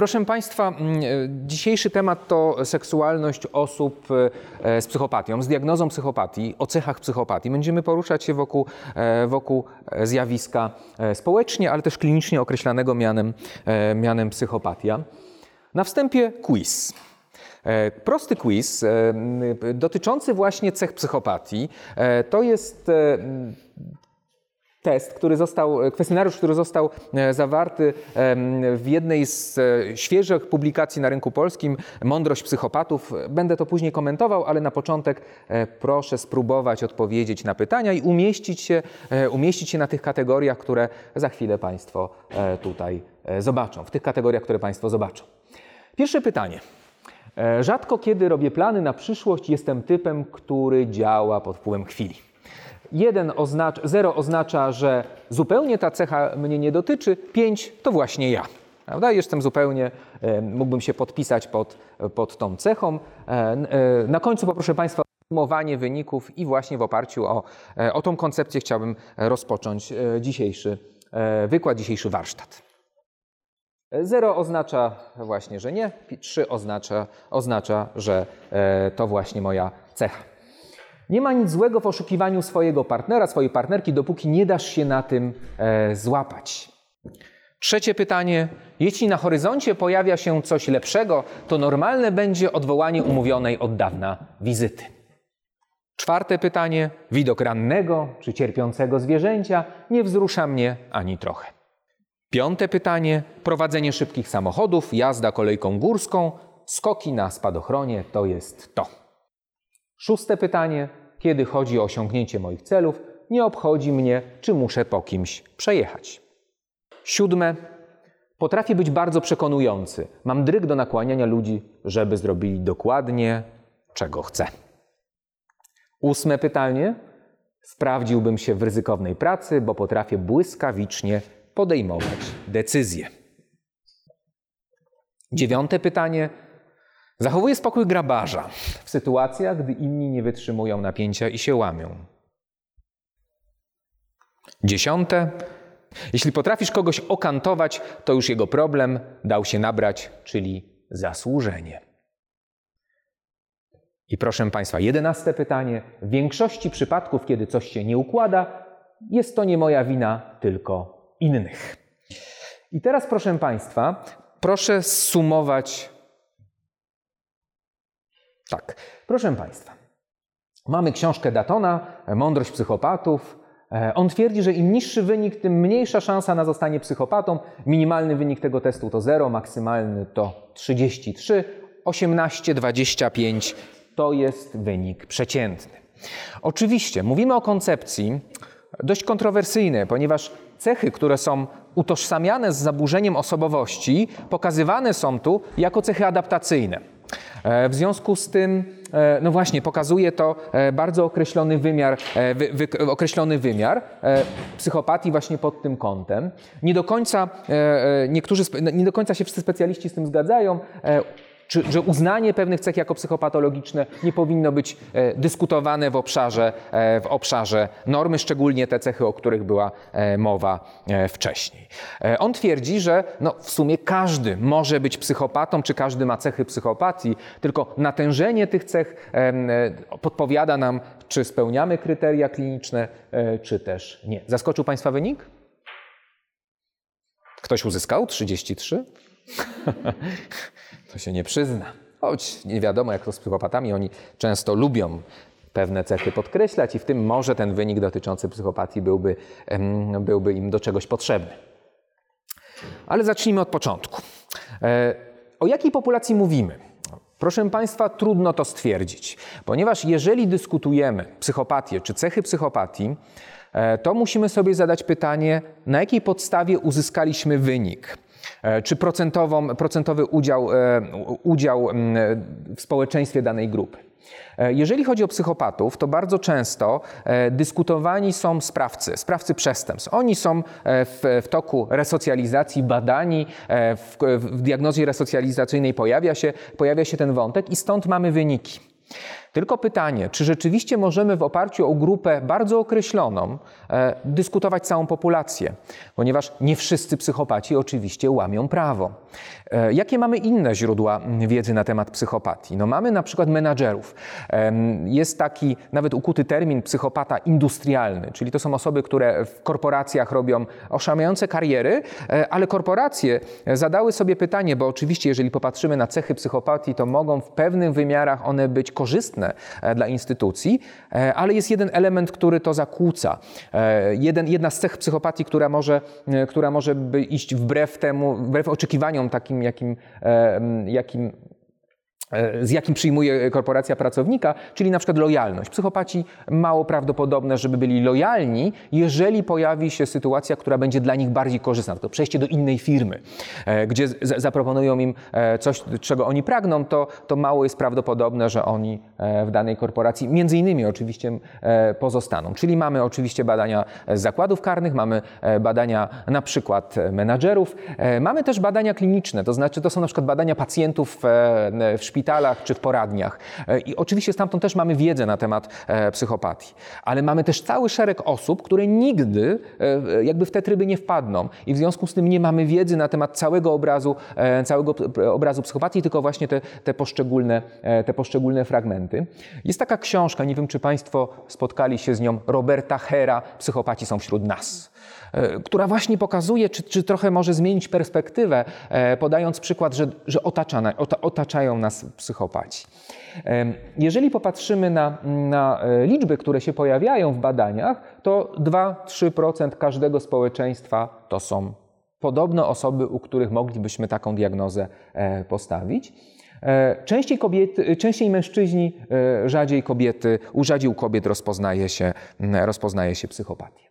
Proszę Państwa, mm, dzisiejszy temat to seksualność osób z psychopatią, z diagnozą psychopatii, o cechach psychopatii. Będziemy poruszać się wokół, wokół zjawiska społecznie, ale też klinicznie określanego mianem, mianem psychopatia. Na wstępie quiz. E, prosty quiz e, dotyczący właśnie cech psychopatii. E, to jest test, który został, kwestionariusz, który został zawarty w jednej z świeżych publikacji na rynku polskim, Mądrość psychopatów. Będę to później komentował, ale na początek proszę spróbować odpowiedzieć na pytania i umieścić się, umieścić się na tych kategoriach, które za chwilę Państwo tutaj zobaczą, w tych kategoriach, które Państwo zobaczą. Pierwsze pytanie. E, rzadko kiedy robię plany na przyszłość, jestem typem, który działa pod wpływem chwili. Jeden oznacza, zero oznacza, że zupełnie ta cecha mnie nie dotyczy, pięć to właśnie ja. Prawda? Jestem zupełnie, e, mógłbym się podpisać pod, pod tą cechą. E, na końcu poproszę Państwa o podsumowanie wyników i właśnie w oparciu o, o tą koncepcję chciałbym rozpocząć dzisiejszy wykład, dzisiejszy warsztat. Zero oznacza właśnie, że nie, trzy oznacza, oznacza że e, to właśnie moja cecha. Nie ma nic złego w oszukiwaniu swojego partnera, swojej partnerki, dopóki nie dasz się na tym e, złapać. Trzecie pytanie. Jeśli na horyzoncie pojawia się coś lepszego, to normalne będzie odwołanie umówionej od dawna wizyty. Czwarte pytanie. Widok rannego czy cierpiącego zwierzęcia nie wzrusza mnie ani trochę. Piąte pytanie. Prowadzenie szybkich samochodów, jazda kolejką górską, skoki na spadochronie to jest to. Szóste pytanie. Kiedy chodzi o osiągnięcie moich celów, nie obchodzi mnie, czy muszę po kimś przejechać. Siódme. Potrafię być bardzo przekonujący. Mam dryg do nakłaniania ludzi, żeby zrobili dokładnie, czego chcę. Ósme pytanie. Sprawdziłbym się w ryzykownej pracy, bo potrafię błyskawicznie podejmować decyzje. Dziewiąte pytanie. Zachowuje spokój grabarza w sytuacjach, gdy inni nie wytrzymują napięcia i się łamią. Dziesiąte. Jeśli potrafisz kogoś okantować, to już jego problem dał się nabrać, czyli zasłużenie. I proszę Państwa, jedenaste pytanie. W większości przypadków, kiedy coś się nie układa, jest to nie moja wina, tylko innych. I teraz, proszę Państwa, proszę sumować. Tak, proszę Państwa. Mamy książkę Datona, Mądrość psychopatów. E, on twierdzi, że im niższy wynik, tym mniejsza szansa na zostanie psychopatą. Minimalny wynik tego testu to 0, maksymalny to 33, 18, 25 to jest wynik przeciętny. Oczywiście mówimy o koncepcji dość kontrowersyjnej, ponieważ cechy, które są utożsamiane z zaburzeniem osobowości, pokazywane są tu jako cechy adaptacyjne. E, w związku z tym, e, no właśnie, pokazuje to e, bardzo określony wymiar, wy, wy, określony wymiar psychopatii właśnie pod tym kątem. Nie do końca, niektórzy, nie do końca się wszyscy specjaliści z tym zgadzają czy, że uznanie pewnych cech jako psychopatologiczne nie powinno być e, dyskutowane w obszarze, e, w obszarze normy, szczególnie te cechy, o których była e, mowa wcześniej. On twierdzi, że no, w sumie każdy może być psychopatą, czy każdy ma cechy psychopatii, tylko natężenie tych cech podpowiada nam, czy spełniamy kryteria kliniczne, czy też nie. Zaskoczył Państwa wynik? Ktoś uzyskał 33? To się nie przyzna. Choć nie wiadomo, jak to z psychopatami, oni często lubią pewne cechy podkreślać i w tym może ten wynik dotyczący psychopatii byłby, byłby im do czegoś potrzebny. Ale zacznijmy od początku. E, o jakiej populacji mówimy? Proszę Państwa, trudno to stwierdzić, ponieważ jeżeli dyskutujemy psychopatię czy cechy psychopatii, e, to musimy sobie zadać pytanie, na jakiej podstawie uzyskaliśmy wynik. E, czy procentową, procentowy udział, e, udział w społeczeństwie danej grupy. E, jeżeli chodzi o psychopatów, to bardzo często dyskutowani są sprawcy, sprawcy przestępstw. Oni są w, w toku resocjalizacji, badani, w, w diagnozie resocjalizacyjnej pojawia się, pojawia się ten wątek i stąd mamy wyniki. Tylko pytanie, czy rzeczywiście możemy w oparciu o grupę bardzo określoną e, dyskutować całą populację, ponieważ nie wszyscy psychopaci oczywiście łamią prawo. E, jakie mamy inne źródła wiedzy na temat psychopatii? No mamy na przykład menadżerów. E, jest taki nawet ukuty termin psychopata industrialny, czyli to są osoby, które w korporacjach robią oszałamiające kariery, e, ale korporacje zadały sobie pytanie, bo oczywiście jeżeli popatrzymy na cechy psychopatii, to mogą w pewnych wymiarach one być korzystne e, dla instytucji, e, ale jest jeden element, który to zakłóca. E, jeden, jedna z cech psychopatii, która może, która może iść wbrew temu, wbrew oczekiwaniom takim, jakim, jakim z jakim przyjmuje korporacja pracownika, czyli na przykład lojalność. Psychopaci mało prawdopodobne, żeby byli lojalni, jeżeli pojawi się sytuacja, która będzie dla nich bardziej korzystna. To przejście do innej firmy, e, gdzie zaproponują im e, coś, czego oni pragną, to, to mało jest prawdopodobne, że oni w danej korporacji, między innymi oczywiście, pozostaną. Czyli mamy oczywiście badania z zakładów karnych, mamy badania na przykład menadżerów, mamy też badania kliniczne, to znaczy to są na przykład badania pacjentów w szpitalach, szpitalach czy w poradniach. E, I oczywiście stamtąd też mamy wiedzę na temat e, psychopatii. Ale mamy też cały szereg osób, które nigdy e, jakby w te tryby nie wpadną. I w związku z tym nie mamy wiedzy na temat całego obrazu, całego obrazu psychopatii, tylko właśnie te, te, poszczególne, te poszczególne fragmenty. Jest taka książka, nie wiem czy Państwo spotkali się z nią, Roberta Hera, Psychopaci są wśród nas która właśnie pokazuje, czy, czy trochę może zmienić perspektywę, podając przykład, że, że otacza, otaczają nas psychopaci. Jeżeli popatrzymy na, na e, liczby, które się pojawiają w badaniach, to 2-3% każdego społeczeństwa to są podobno osoby, u których moglibyśmy taką diagnozę e, postawić. E, częściej, kobiety, częściej mężczyźni, rzadziej kobiety, u rzadziej kobiet rozpoznaje się, rozpoznaje się psychopatię.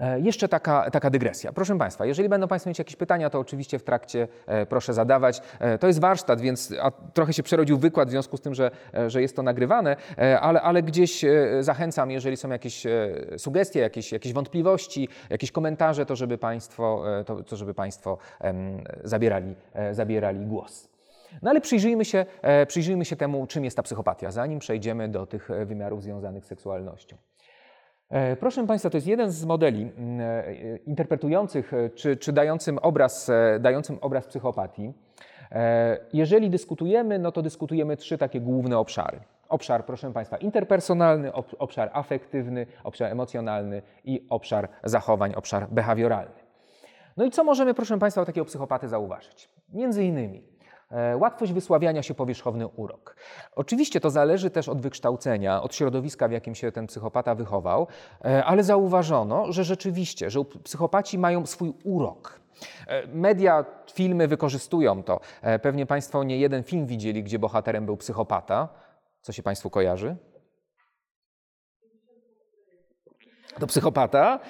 E, jeszcze taka, taka dygresja. Proszę Państwa, jeżeli będą Państwo mieć jakieś pytania, to oczywiście w trakcie e, proszę zadawać. E, to jest warsztat, więc trochę się przerodził wykład w związku z tym, że, że jest to nagrywane, ale, ale gdzieś zachęcam, jeżeli są jakieś sugestie, jakieś, jakieś wątpliwości, jakieś komentarze, to żeby Państwo, to, to żeby państwo zabierali, zabierali głos. No ale przyjrzyjmy się, przyjrzyjmy się temu, czym jest ta psychopatia, zanim przejdziemy do tych wymiarów związanych z seksualnością. E, proszę Państwa, to jest jeden z modeli mm, e, interpretujących e, czy, czy dającym, obraz, dającym obraz psychopatii. Jeżeli dyskutujemy, no to dyskutujemy trzy takie główne obszary. Obszar, proszę Państwa, interpersonalny, obszar afektywny, obszar emocjonalny i obszar zachowań, obszar behawioralny. No i co możemy, proszę Państwa, o takiego psychopaty zauważyć? Między innymi łatwość wysławiania się, powierzchowny urok. Oczywiście to zależy też od wykształcenia, od środowiska, w jakim się ten psychopata wychował, e, ale zauważono, że rzeczywiście, że psychopaci mają swój urok. E, media, filmy wykorzystują to. Pewnie Państwo nie jeden film widzieli, gdzie bohaterem był psychopata. Co się Państwu kojarzy? To psychopata?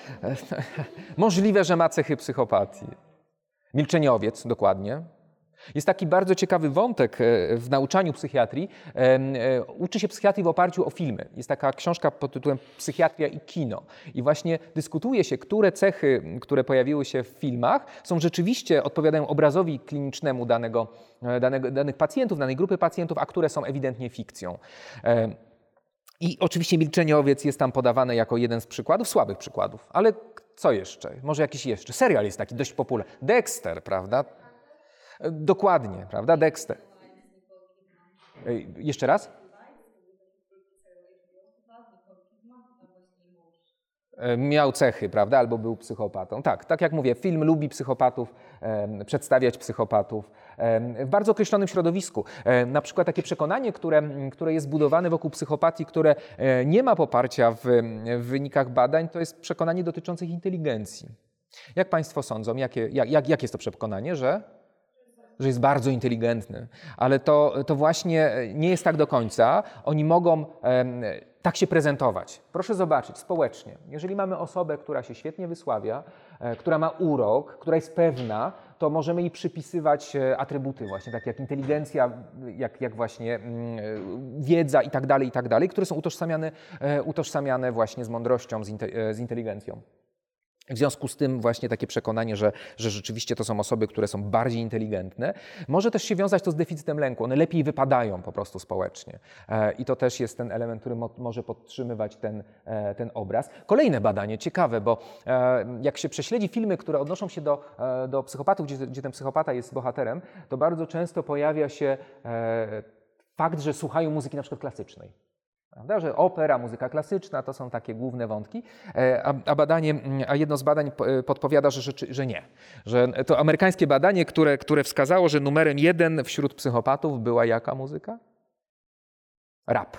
Możliwe, że ma cechy psychopatii. Milczeniowiec, dokładnie. Jest taki bardzo ciekawy wątek e, w nauczaniu psychiatrii. E, uczy się psychiatrii w oparciu o filmy. Jest taka książka pod tytułem Psychiatria i kino. I właśnie dyskutuje się, które cechy, które pojawiły się w filmach, są rzeczywiście odpowiadają obrazowi klinicznemu danego, e, danego, danych pacjentów, danej grupy pacjentów, a które są ewidentnie fikcją. I oczywiście milczeniowiec jest tam podawany jako jeden z przykładów, słabych przykładów. Ale co jeszcze? Może jakiś jeszcze? Serial jest taki dość popularny. Dexter, prawda? Dokładnie, prawda? Dexter. Jeszcze raz? E, miał cechy, prawda? Albo był psychopatą. Tak, tak jak mówię, film lubi psychopatów, e, przedstawiać psychopatów e, w bardzo określonym środowisku. E, na przykład takie przekonanie, które, które jest budowane wokół psychopatii, które e, nie ma poparcia w, w wynikach badań, to jest przekonanie dotyczące inteligencji. Jak Państwo sądzą, jakie, jak, jak, jak jest to przekonanie, że że jest bardzo inteligentny, ale to, to właśnie nie jest tak do końca. Oni mogą tak się prezentować. Proszę zobaczyć, społecznie, jeżeli mamy osobę, która się świetnie wysławia, e, która ma urok, która jest pewna, to możemy jej przypisywać e, atrybuty właśnie, takie jak inteligencja, jak, jak właśnie mm, e, wiedza i tak dalej, i tak dalej, które są utożsamiane, utożsamiane właśnie z mądrością, z inteligencją. W związku z tym właśnie takie przekonanie, że, że rzeczywiście to są osoby, które są bardziej inteligentne, może też się wiązać to z deficytem lęku. One lepiej wypadają po prostu społecznie. E, I to też jest ten element, który mo może podtrzymywać ten, e, ten obraz. Kolejne badanie, ciekawe, bo e, jak się prześledzi filmy, które odnoszą się do, do psychopatów, gdzie, gdzie ten psychopata jest bohaterem, to bardzo często pojawia się fakt, że słuchają muzyki na przykład klasycznej. Prawda? Że opera, muzyka klasyczna to są takie główne wątki, e, a, badanie, a jedno z badań e, podpowiada, że, że, że nie. Że to amerykańskie badanie, które, które wskazało, że numerem jeden wśród psychopatów była jaka muzyka? Rap.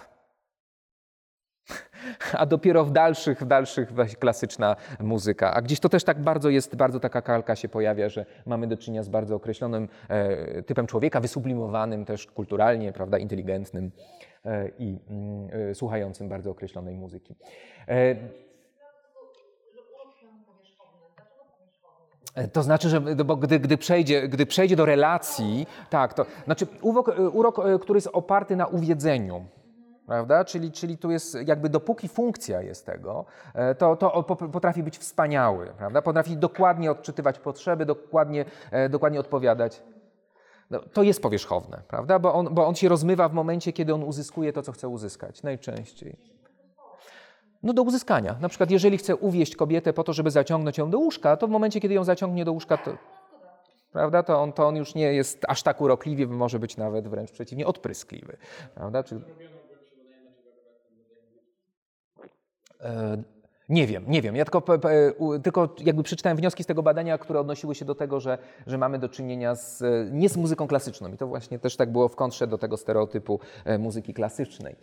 A dopiero w dalszych, w dalszych klasyczna muzyka. A gdzieś to też tak bardzo jest, bardzo taka kalka się pojawia, że mamy do czynienia z bardzo określonym e, typem człowieka, wysublimowanym też kulturalnie, prawda, inteligentnym. E, i mm, e, słuchającym bardzo określonej muzyki. E, to znaczy, że bo gdy, gdy, przejdzie, gdy przejdzie do relacji, tak, to znaczy urok, urok, który jest oparty na uwiedzeniu, prawda? Czyli, czyli tu jest jakby dopóki funkcja jest tego, to, to potrafi być wspaniały, prawda? Potrafi dokładnie odczytywać potrzeby, dokładnie, dokładnie odpowiadać no, to jest powierzchowne, prawda? Bo on, bo on się rozmywa w momencie, kiedy on uzyskuje to, co chce uzyskać, najczęściej. No do uzyskania. Na przykład, jeżeli chce uwieść kobietę po to, żeby zaciągnąć ją do łóżka, to w momencie, kiedy ją zaciągnie do łóżka, to, prawda, to on, to on już nie jest aż tak urokliwy, może być nawet wręcz przeciwnie, odpryskliwy. Prawda? Czy... E, nie wiem, nie wiem. Ja tylko, tylko jakby przeczytałem wnioski z tego badania, które odnosiły się do tego, że, że mamy do czynienia z, nie z muzyką klasyczną. I to właśnie też tak było w kontrze do tego stereotypu e, muzyki klasycznej.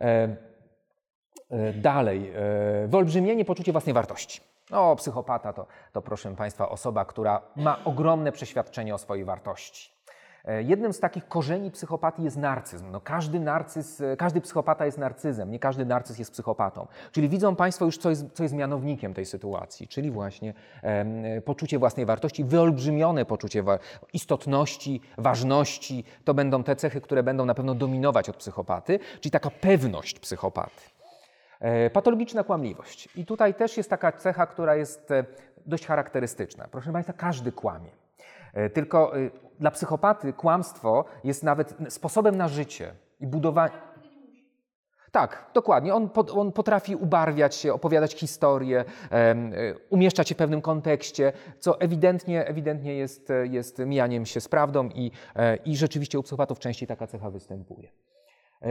E, e, dalej, wyolbrzymienie poczucie własnej wartości. O, psychopata to, to, proszę Państwa, osoba, która ma ogromne przeświadczenie o swojej wartości. E, jednym z takich korzeni psychopatii jest narcyzm. No każdy, narcyz, e, każdy psychopata jest narcyzem, nie każdy narcyz jest psychopatą. Czyli widzą Państwo już, co jest, co jest mianownikiem tej sytuacji, czyli właśnie e, poczucie własnej wartości, wyolbrzymione poczucie wa istotności, ważności. To będą te cechy, które będą na pewno dominować od psychopaty, czyli taka pewność psychopaty. E, patologiczna kłamliwość. I tutaj też jest taka cecha, która jest dość charakterystyczna. Proszę Państwa, każdy kłamie. E, tylko y, dla psychopaty kłamstwo jest nawet sposobem na życie i budowanie. Tak, dokładnie. On, on, potrafi ubarwiać się, opowiadać historię, um, umieszczać się w pewnym kontekście, co ewidentnie, ewidentnie jest, jest mijaniem się z prawdą i, i rzeczywiście u psychopatów częściej taka cecha występuje.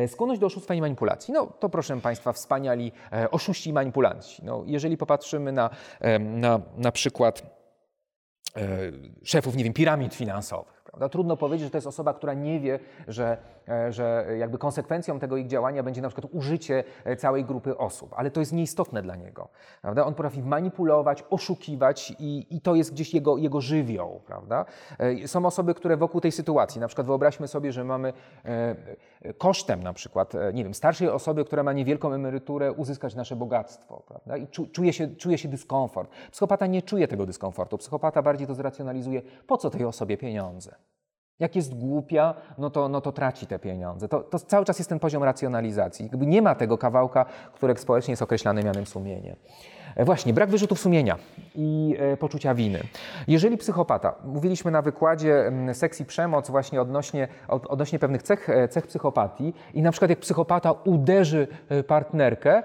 Skłonność do oszustwa i manipulacji. No to proszę Państwa, wspaniali oszuści i manipulanci. No, jeżeli popatrzymy na, na, na przykład E, szefów, nie wiem, piramid finansowych. Prawda? Trudno powiedzieć, że to jest osoba, która nie wie, że, e, że jakby konsekwencją tego ich działania będzie na przykład użycie e, całej grupy osób, ale to jest nieistotne dla niego. Prawda? On potrafi manipulować, oszukiwać i, i to jest gdzieś jego, jego żywioł. Prawda? Są osoby, które wokół tej sytuacji, na przykład wyobraźmy sobie, że mamy kosztem na przykład, nie wiem, starszej osoby, która ma niewielką emeryturę, uzyskać nasze bogactwo. Prawda? I czuje się, czuje się dyskomfort. Psychopata nie czuje tego dyskomfortu. Psychopata bardziej to zracjonalizuje, po co tej osobie pieniądze. Jak jest głupia, no to, no to traci te pieniądze. To, to cały czas jest ten poziom racjonalizacji. Jakby nie ma tego kawałka, który społecznie jest określany mianem sumienia. E, właśnie, brak wyrzutów sumienia i e, poczucia winy. Jeżeli psychopata, mówiliśmy na wykładzie m, seks i przemoc właśnie odnośnie, od, odnośnie pewnych cech, e, cech psychopatii i na przykład jak psychopata uderzy e, partnerkę,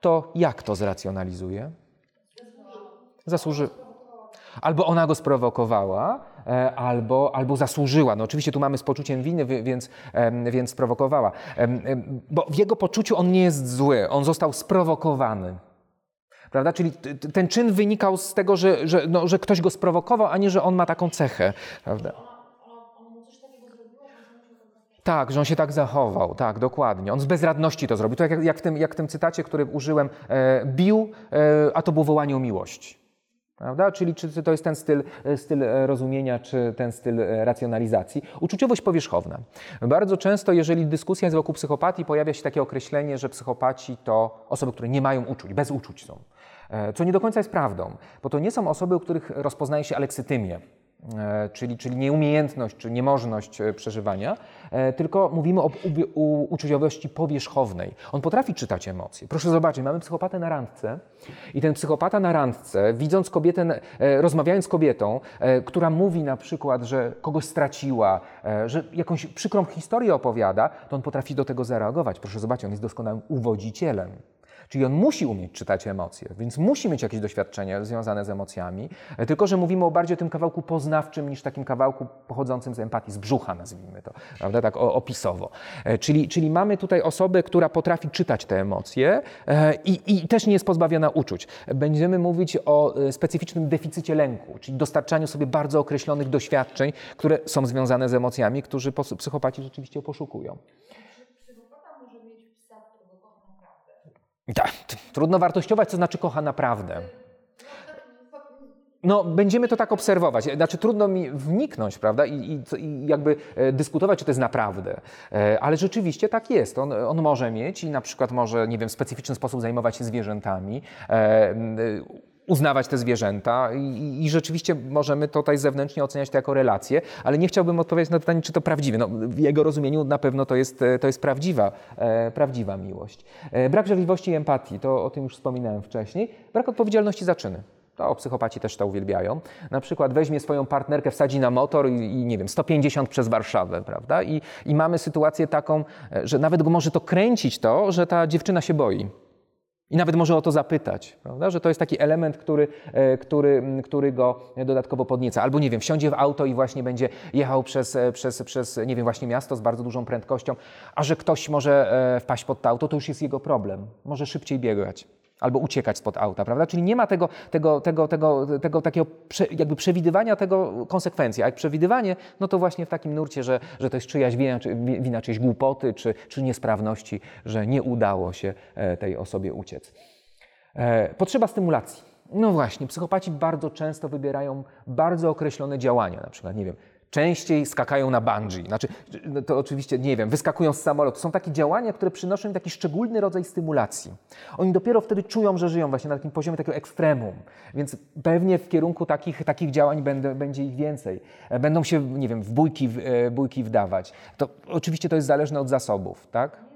to jak to zracjonalizuje? Zasłuży Albo ona go sprowokowała, e, albo, albo zasłużyła. No oczywiście tu mamy z poczuciem winy, więc, więc sprowokowała. Bo w jego poczuciu on nie jest zły, on został sprowokowany. Prawda? Czyli ten czyn wynikał z tego, że, że, no, że ktoś go sprowokował, a nie, że on ma taką cechę. Prawda? Tak, że on się tak zachował, tak, dokładnie. On z bezradności to zrobił. To jak, jak, w, tym, jak w tym cytacie, który użyłem, e, bił, e, a to było wołanie o miłość. Prawda? Czyli czy to jest ten styl, styl rozumienia, czy ten styl racjonalizacji. Uczuciowość powierzchowna. Bardzo często, jeżeli dyskusja jest wokół psychopatii, pojawia się takie określenie, że psychopaci to osoby, które nie mają uczuć, bez uczuć są. E, co nie do końca jest prawdą, bo to nie są osoby, u których rozpoznaje się aleksytymię, e, czyli, czyli nieumiejętność czy niemożność e, przeżywania, e, tylko mówimy o uczuciowości powierzchownej. On potrafi czytać emocje. Proszę zobaczyć, mamy psychopatę na randce i ten psychopata na randce, widząc kobietę, rozmawiając z kobietą, która mówi na przykład, że kogoś straciła, że jakąś przykrą historię opowiada, to on potrafi do tego zareagować. Proszę zobaczyć, on jest doskonałym uwodzicielem. Czyli on musi umieć czytać emocje, więc musi mieć jakieś doświadczenie związane z emocjami, tylko że mówimy o bardziej o tym kawałku poznawczym niż takim kawałku pochodzącym z empatii, z brzucha nazwijmy to, prawda, tak opisowo. E, czyli, czyli mamy tutaj osobę, która potrafi czytać te emocje e, i, i też nie jest pozbawiona uczuć. Będziemy mówić o e, specyficznym deficycie lęku, czyli dostarczaniu sobie bardzo określonych doświadczeń, które są związane z emocjami, którzy psychopaci rzeczywiście poszukują. Tak, trudno wartościować, co znaczy kocha naprawdę. No, będziemy to tak obserwować. Znaczy, trudno mi wniknąć, prawda, i, i, i, jakby e, dyskutować, czy to jest naprawdę. E, ale rzeczywiście tak jest. On, on może mieć i na przykład może, nie wiem, w specyficzny sposób zajmować się zwierzętami. E, uznawać te zwierzęta i, i, rzeczywiście możemy tutaj zewnętrznie oceniać to jako relacje, ale nie chciałbym odpowiedzieć na pytanie, czy to prawdziwe. No, w jego rozumieniu na pewno to jest, to jest prawdziwa, e, prawdziwa miłość. E, brak żarliwości i empatii, to o tym już wspominałem wcześniej. Brak odpowiedzialności za czyny. To psychopaci też to uwielbiają. Na przykład weźmie swoją partnerkę, wsadzi na motor i, i nie wiem, 150 przez Warszawę, prawda? I, I mamy sytuację taką, e, że nawet go może to kręcić to, że ta dziewczyna się boi. I nawet może o to zapytać, prawda? że to jest taki element, który, e, który, który go dodatkowo podnieca. Albo nie wiem, wsiądzie w auto i właśnie będzie jechał przez, e, przez, przez nie wiem, właśnie miasto z bardzo dużą prędkością, a że ktoś może e, wpaść pod to auto, to już jest jego problem. Może szybciej biegać albo uciekać spod auta, prawda? Czyli nie ma tego, tego, tego, tego, tego takiego prze, jakby przewidywania tego konsekwencji. A jak przewidywanie, no to właśnie w takim nurcie, że, że to jest czyjaś wina, czy, wina czyjejś głupoty, czy, czy niesprawności, że nie udało się e, tej osobie uciec. E, potrzeba stymulacji. No właśnie, psychopaci bardzo często wybierają bardzo określone działania, na przykład, nie wiem, częściej skakają na bungee. Znaczy, no to oczywiście, nie wiem, wyskakują z samolotu. Są takie działania, które przynoszą im taki szczególny rodzaj stymulacji. Oni dopiero wtedy czują, że żyją właśnie na takim poziomie takiego ekstremum. Więc pewnie w kierunku takich, takich działań będę, będzie ich więcej. E, będą się, nie wiem, w bójki, w e, bójki wdawać. To oczywiście to jest zależne od zasobów, tak?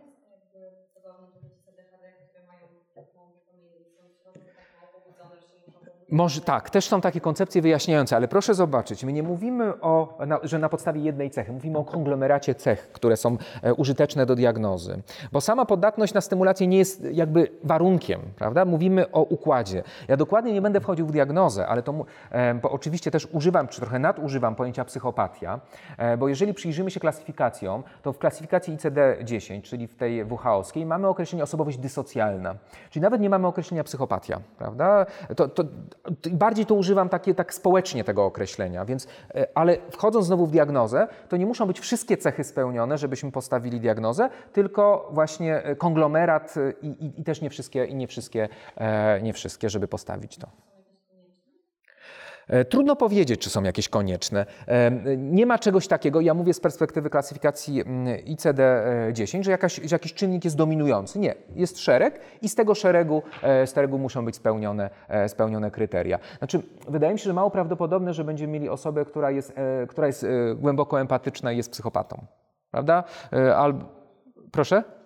Może tak, też są takie koncepcje wyjaśniające, ale proszę zobaczyć, my nie mówimy o, na, że na podstawie jednej cechy, mówimy o konglomeracie cech, które są e, użyteczne do diagnozy. Bo sama podatność na stymulację nie jest jakby warunkiem, prawda? Mówimy o układzie. Ja dokładnie nie będę wchodził w diagnozę, ale to, e, bo oczywiście też używam, czy trochę nadużywam pojęcia psychopatia, e, bo jeżeli przyjrzymy się klasyfikacjom, to w klasyfikacji ICD-10, czyli w tej WHO-skiej, mamy określenie osobowość dysocjalna. Czyli nawet nie mamy określenia psychopatia, prawda? To, to bardziej to używam takie, tak społecznie tego określenia, więc, e, ale wchodząc znowu w diagnozę, to nie muszą być wszystkie cechy spełnione, żebyśmy postawili diagnozę, tylko właśnie e, konglomerat e, i, i, i też nie wszystkie, i nie wszystkie, nie wszystkie, żeby postawić to. E, trudno powiedzieć, czy są jakieś konieczne. E, nie ma czegoś takiego, ja mówię z perspektywy klasyfikacji mm, ICD-10, że, jakaś, że jakiś czynnik jest dominujący. Nie, jest szereg i z tego szeregu, e, z muszą być spełnione, spełnione kryteria. Znaczy, wydaje mi się, że mało prawdopodobne, że będziemy mieli osobę, która jest, która jest głęboko empatyczna i jest psychopatą. Prawda? Albo, proszę?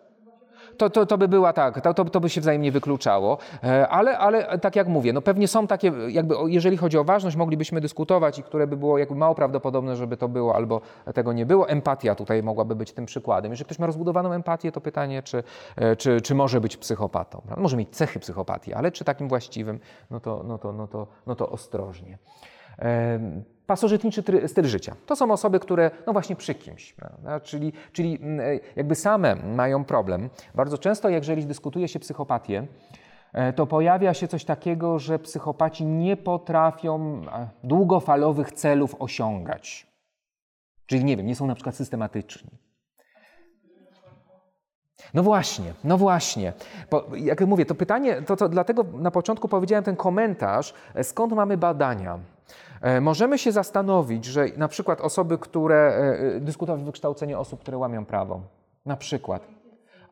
To, to, to by była tak, to, to, by się wzajemnie wykluczało, e, ale, ale tak jak mówię, no pewnie są takie, jakby jeżeli chodzi o ważność, moglibyśmy dyskutować i które by było jakby mało prawdopodobne, żeby to było albo tego nie było. Empatia tutaj mogłaby być tym przykładem. Jeżeli ktoś ma rozbudowaną empatię, to pytanie, czy, e, czy, czy może być psychopatą. Może mieć cechy psychopatii, ale czy takim właściwym, no to, no to, no to, no to ostrożnie. Pasożytniczy styl życia. To są osoby, które, no właśnie przy kimś, prawda? Czyli, czyli mm, e, jakby same mają problem. Bardzo często, jeżeli dyskutuje się psychopatię, e, to pojawia się coś takiego, że psychopaci nie potrafią e, długofalowych celów osiągać. Czyli nie wiem, nie są na przykład systematyczni. No właśnie, no właśnie. Bo, jak mówię, to pytanie, to, to dlatego na początku powiedziałem ten komentarz, skąd mamy badania. E, możemy się zastanowić, że na przykład osoby, które e, e, dyskutować wykształcenie osób, które łamią prawo, na przykład.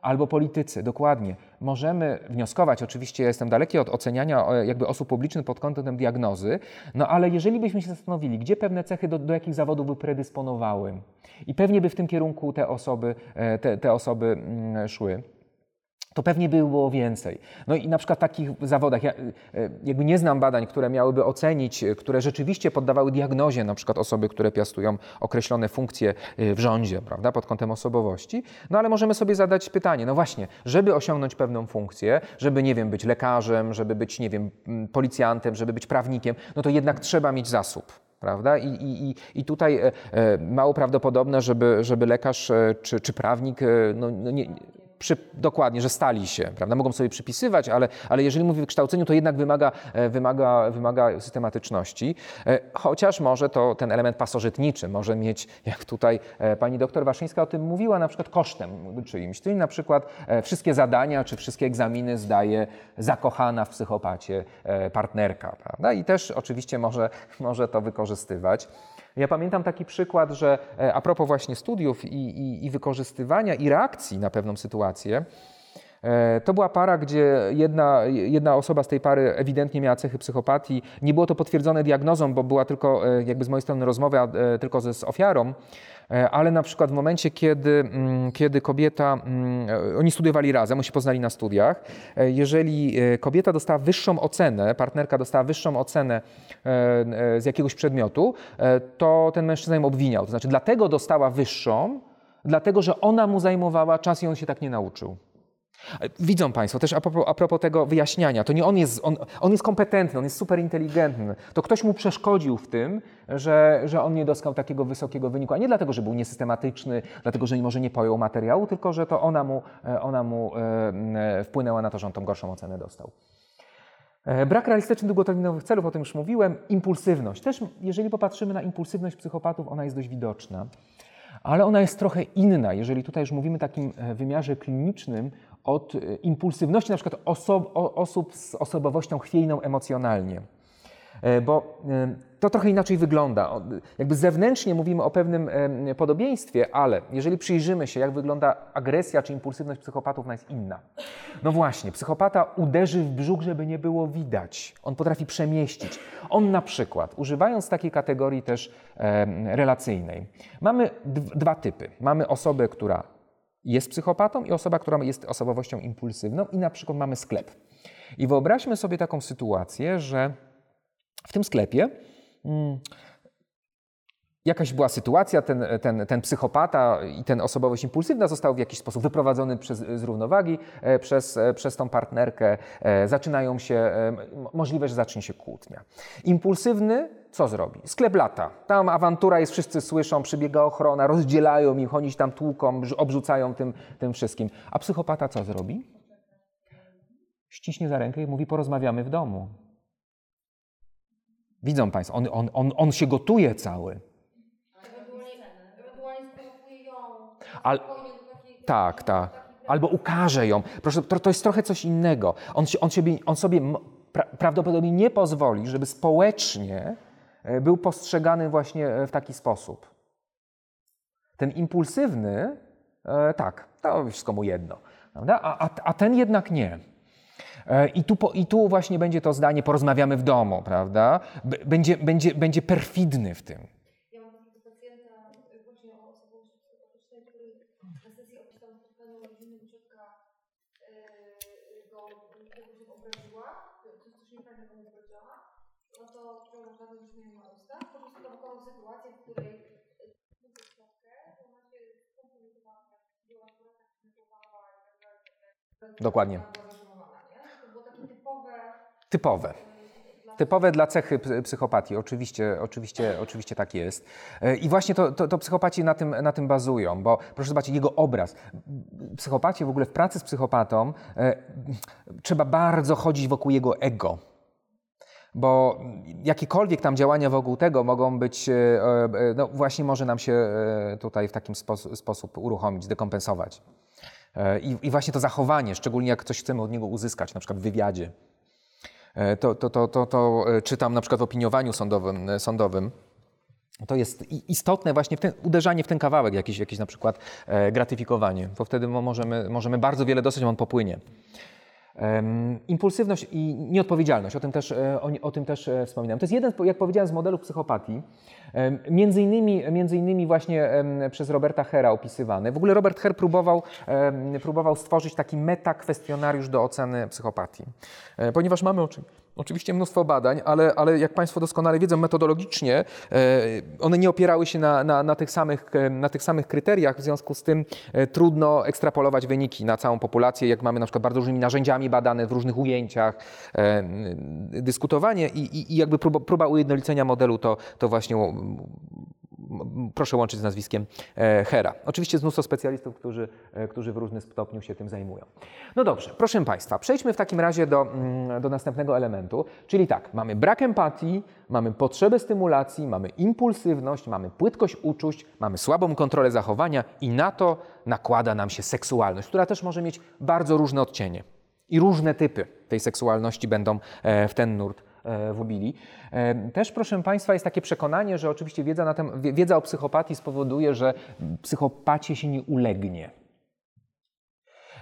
albo politycy, dokładnie. Możemy wnioskować, oczywiście ja jestem daleki od oceniania jakby osób publicznych pod kątem diagnozy, no ale jeżeli byśmy się zastanowili, gdzie pewne cechy do, do jakich zawodów by predysponowały i pewnie by w tym kierunku te osoby, te, te osoby mm, szły, to pewnie by było więcej. No i na przykład w takich zawodach, ja e, jakby nie znam badań, które miałyby ocenić, e, które rzeczywiście poddawały diagnozie na przykład osoby, które piastują określone funkcje e, w rządzie, prawda, pod kątem osobowości, no ale możemy sobie zadać pytanie, no właśnie, żeby osiągnąć pewną funkcję, żeby, nie wiem, być lekarzem, żeby być, nie wiem, policjantem, żeby być prawnikiem, no to jednak trzeba mieć zasób prawda? I, i, i tutaj mało prawdopodobne, żeby, żeby lekarz czy, czy prawnik no, no nie, przy, dokładnie, że stali się, prawda? Mogą sobie przypisywać, ale, ale jeżeli mówi o wykształceniu, to jednak wymaga, e, wymaga, wymaga systematyczności, e, chociaż może to ten element pasożytniczy może mieć, jak tutaj e, pani doktor Waszyńska o tym mówiła, na przykład kosztem czyimś, czyli na przykład wszystkie zadania czy wszystkie egzaminy zdaje zakochana w psychopacie partnerka, prawda? I też oczywiście może, może to wykorzystywać. Ja pamiętam taki przykład, że e, a propos właśnie studiów i, i, i wykorzystywania i reakcji na pewną sytuację, to była para, gdzie jedna, jedna osoba z tej pary ewidentnie miała cechy psychopatii. Nie było to potwierdzone diagnozą, bo była tylko e, jakby z mojej strony rozmowa tylko ze, z ofiarą. E, ale na przykład w momencie, kiedy, mm, kiedy kobieta, mm, e, oni studiowali razem, oni się poznali na studiach, e, jeżeli kobieta dostała wyższą ocenę, partnerka dostała wyższą ocenę z jakiegoś przedmiotu, to ten mężczyzna ją obwiniał. To znaczy, dlatego dostała wyższą, dlatego że ona mu zajmowała czas i on się tak nie nauczył. Widzą Państwo, też a propos, a propos, tego wyjaśniania, to nie on jest, on, on jest kompetentny, on jest super inteligentny. To ktoś mu przeszkodził w tym, że, że on nie dostał takiego wysokiego wyniku, a nie dlatego, że był niesystematyczny, dlatego, że może nie pojął materiału, tylko że to ona mu, e, ona mu e, wpłynęła na to, że on tą gorszą ocenę dostał. E, brak realistycznych długoterminowych celów, o tym już mówiłem. Impulsywność. Też jeżeli popatrzymy na impulsywność psychopatów, ona jest dość widoczna. Ale ona jest trochę inna, jeżeli tutaj już mówimy o takim wymiarze klinicznym, od e, impulsywności na przykład oso osób z osobowością chwiejną emocjonalnie. E, bo e, to trochę inaczej wygląda. Jakby zewnętrznie mówimy o pewnym podobieństwie, ale jeżeli przyjrzymy się, jak wygląda agresja czy impulsywność psychopatów, ona jest inna. No właśnie, psychopata uderzy w brzuch, żeby nie było widać. On potrafi przemieścić. On na przykład, używając takiej kategorii też relacyjnej, mamy dwa typy. Mamy osobę, która jest psychopatą i osoba, która jest osobowością impulsywną i na przykład mamy sklep. I wyobraźmy sobie taką sytuację, że w tym sklepie hmm, jakaś była sytuacja, ten, ten, ten psychopata i ten osobowość impulsywna został w jakiś sposób wyprowadzony przez, z równowagi e, przez, e, przez tą partnerkę. E, zaczynają się, możliwe, że zacznie się kłótnia. Impulsywny co zrobi? Sklep lata. Tam awantura jest, wszyscy słyszą, przybiega ochrona, rozdzielają ich, oni tam tłuką, obrzucają tym, tym wszystkim. A psychopata co zrobi? Ściśnie za rękę i mówi, porozmawiamy w domu. Widzą Państwo, on, on, on, on się gotuje cały. Ale, tak, tak. Albo ukaże ją. Proszę, to, to jest trochę coś innego. On, on, sobie, on sobie pra, prawdopodobnie nie pozwoli, żeby społecznie e, był postrzegany właśnie e, w taki sposób. Ten impulsywny, e, tak, to wszystko mu jedno. A, a, a ten jednak nie. E, I tu, I tu właśnie będzie to zdanie, porozmawiamy w domu, prawda? Będzie, będzie, będzie perfidny w tym. Dokładnie. Typowe. Typowe dla cechy psychopatii, oczywiście, oczywiście, oczywiście tak jest. E, I właśnie to, to, to psychopaci na tym, na tym bazują, bo proszę zobaczyć jego obraz. Psychopacie w ogóle w pracy z psychopatą e, trzeba bardzo chodzić wokół jego ego. Bo jakiekolwiek tam działania wokół tego mogą być, e, e, no właśnie może nam się tutaj w takim sposób, sposób uruchomić, dekompensować. I, I, właśnie to zachowanie, szczególnie jak coś chcemy od niego uzyskać, na przykład w wywiadzie, to, to, to, to, to czytam na przykład w opiniowaniu sądowym, sądowym to jest istotne właśnie w ten, uderzanie w ten kawałek, jakieś, jakieś na przykład e, gratyfikowanie, bo wtedy możemy, możemy bardzo wiele dostać, on popłynie. Impulsywność i nieodpowiedzialność, o tym też, e, o, o, tym też e, wspominałem. To jest jeden, jak powiedziałem, z modelów psychopatii, między innymi, między innymi właśnie przez Roberta Hera opisywany. W ogóle Robert Her próbował, próbował stworzyć taki metakwestionariusz do oceny psychopatii, e, ponieważ mamy Oczywiście mnóstwo badań, ale, ale jak Państwo doskonale wiedzą, metodologicznie e, one nie opierały się na, na, na, tych samych, e, na tych samych kryteriach, w związku z tym e, trudno ekstrapolować wyniki na całą populację, jak mamy na przykład bardzo różnymi narzędziami badane w różnych ujęciach, dyskutowanie i, i, i jakby próba, próba ujednolicenia modelu to, to właśnie proszę łączyć z nazwiskiem e, Hera. Oczywiście jest mnóstwo specjalistów, którzy, e, którzy w różnym stopniu się tym zajmują. No dobrze, proszę Państwa, przejdźmy w takim razie do, mm, do następnego elementu, czyli tak, mamy brak empatii, mamy potrzebę stymulacji, mamy impulsywność, mamy płytkość uczuć, mamy słabą kontrolę zachowania i na to nakłada nam się seksualność, która też może mieć bardzo różne odcienie. I różne typy tej seksualności będą e, w ten nurt E, wobili. E, też, proszę Państwa, jest takie przekonanie, że oczywiście wiedza, na tem, wiedza o psychopatii spowoduje, że psychopacie się nie ulegnie.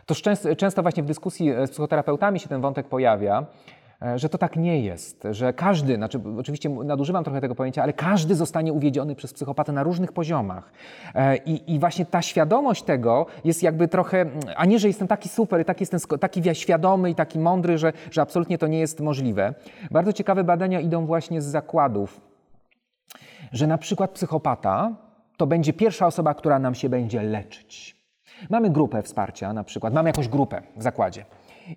To często, często właśnie w dyskusji z psychoterapeutami się ten wątek pojawia, E, że to tak nie jest, że każdy, znaczy oczywiście nadużywam trochę tego pojęcia, ale każdy zostanie uwiedziony przez psychopatę na różnych poziomach. E, I, i właśnie ta świadomość tego jest jakby trochę, a nie, że jestem taki super, taki jestem taki świadomy i taki mądry, że, że absolutnie to nie jest możliwe. Bardzo ciekawe badania idą właśnie z zakładów, że na przykład psychopata to będzie pierwsza osoba, która nam się będzie leczyć. Mamy grupę wsparcia na przykład, mamy jakąś grupę w zakładzie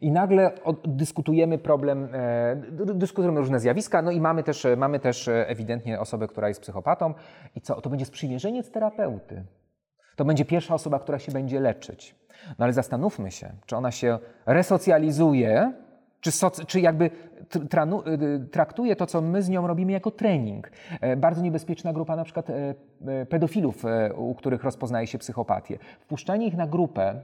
i nagle dyskutujemy problem, e, dyskutujemy różne zjawiska, no i mamy też, mamy też e, ewidentnie osobę, która jest psychopatą i co? To będzie sprzymierzeniec terapeuty. To będzie pierwsza osoba, która się będzie leczyć. No ale zastanówmy się, czy ona się resocjalizuje, czy, soc, czy jakby tranu, traktuje to, co my z nią robimy, jako trening. Bardzo niebezpieczna grupa na przykład pedofilów, u których rozpoznaje się psychopatię. Wpuszczanie ich na grupę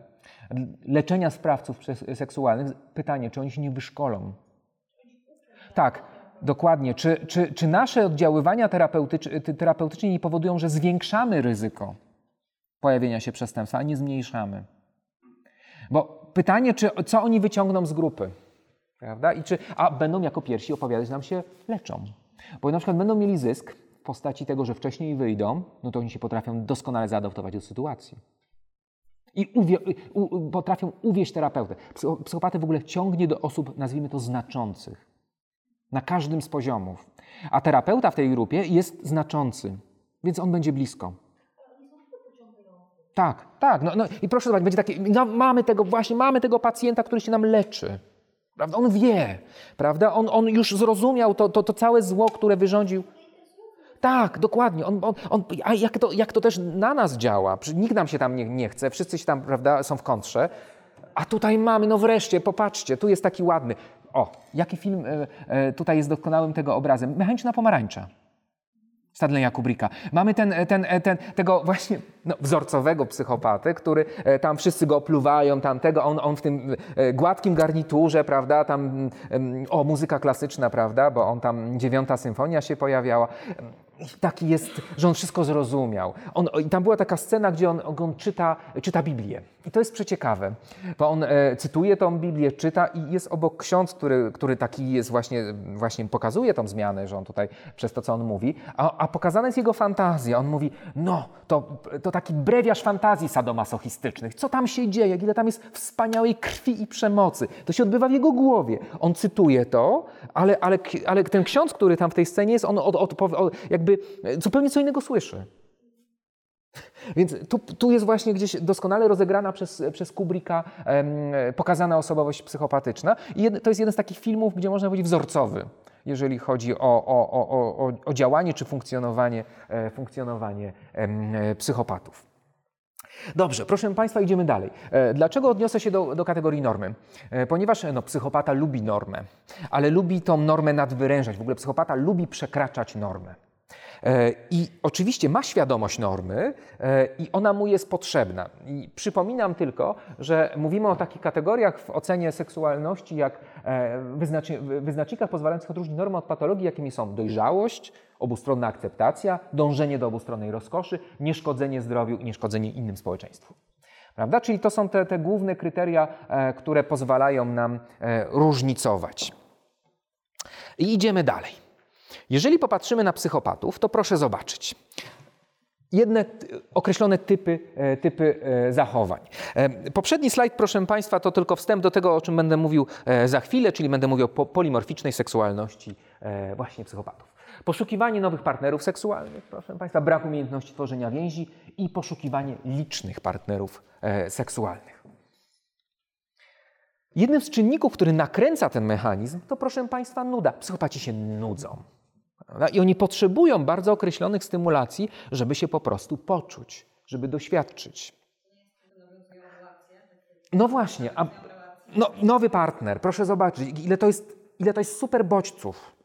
leczenia sprawców seksualnych, pytanie, czy oni się nie wyszkolą? Tak, dokładnie. Czy, czy, czy nasze oddziaływania terapeutycz, terapeutyczne nie powodują, że zwiększamy ryzyko pojawienia się przestępstwa, a nie zmniejszamy? Bo pytanie, czy, co oni wyciągną z grupy? Prawda? I czy, a będą jako pierwsi opowiadać nam się leczą. Bo na przykład będą mieli zysk w postaci tego, że wcześniej wyjdą, no to oni się potrafią doskonale zaadaptować do sytuacji. I uwie, u, potrafią uwieść terapeutę. Psychopatę w ogóle ciągnie do osób, nazwijmy to, znaczących. Na każdym z poziomów. A terapeuta w tej grupie jest znaczący, więc on będzie blisko. Tak, tak. No, no I proszę zobaczyć, będzie takie, no, mamy tego właśnie, mamy tego pacjenta, który się nam leczy. Prawda? On wie, prawda? On, on już zrozumiał to, to, to całe zło, które wyrządził tak, dokładnie. On, on, on, a jak to, jak to też na nas działa? Nikt nam się tam nie, nie chce, wszyscy się tam, prawda, są w kontrze. A tutaj mamy, no wreszcie, popatrzcie, tu jest taki ładny. O, jaki film e, e, tutaj jest doskonałym tego obrazem? Mechaniczna pomarańcza. Stanleya Kubricka. Mamy ten, ten, ten, tego właśnie no, wzorcowego psychopatę, który e, tam wszyscy go opluwają, tamtego, on, on w tym gładkim garniturze, prawda, tam, o, muzyka klasyczna, prawda, bo on tam, dziewiąta symfonia się pojawiała taki jest, że on wszystko zrozumiał. On, tam była taka scena, gdzie on, on czyta, czyta Biblię. I to jest przeciekawe, bo on e, cytuje tą Biblię, czyta i jest obok ksiądz, który, który taki jest właśnie, właśnie pokazuje tą zmianę, że on tutaj przez to, co on mówi, a, a pokazana jest jego fantazja. On mówi, no, to, to taki brewiarz fantazji sadomasochistycznych. Co tam się dzieje? Ile tam jest wspaniałej krwi i przemocy? To się odbywa w jego głowie. On cytuje to, ale, ale, ale ten ksiądz, który tam w tej scenie jest, on od, od, od, jakby zupełnie co innego słyszy. Więc tu, tu, jest właśnie gdzieś doskonale rozegrana przez, przez Kubricka pokazana osobowość psychopatyczna. I to jest jeden z takich filmów, gdzie można powiedzieć wzorcowy, jeżeli chodzi o, o, o, o działanie czy funkcjonowanie, e, funkcjonowanie e, psychopatów. Dobrze, proszę Państwa, idziemy dalej. E, dlaczego odniosę się do, do kategorii normy? Ponieważ no, psychopata lubi normę, ale lubi tą normę nadwyrężać. W ogóle psychopata lubi przekraczać normę. E, I oczywiście ma świadomość normy e, i ona mu jest potrzebna. I przypominam tylko, że mówimy o takich kategoriach w ocenie seksualności, jak e, wyznacznikach pozwalających odróżnić normę od patologii, jakimi są dojrzałość, obustronna akceptacja, dążenie do obustronnej rozkoszy, nieszkodzenie zdrowiu i nieszkodzenie innym społeczeństwu. Prawda? Czyli to są te, te główne kryteria, które pozwalają nam różnicować. I idziemy dalej. Jeżeli popatrzymy na psychopatów, to proszę zobaczyć. Jedne określone typy, e, typy e, zachowań. E, poprzedni slajd, proszę Państwa, to tylko wstęp do tego, o czym będę mówił za chwilę, czyli będę mówił o polimorficznej seksualności właśnie psychopatów. Poszukiwanie nowych partnerów seksualnych, proszę Państwa, brak umiejętności tworzenia więzi i poszukiwanie licznych partnerów seksualnych. Jednym z czynników, który nakręca ten mechanizm, to proszę Państwa nuda. Psychopaci się nudzą. I oni potrzebują bardzo określonych stymulacji, żeby się po prostu poczuć, żeby doświadczyć. No właśnie, a, no, nowy partner, proszę zobaczyć, ile to jest, ile to jest super bodźców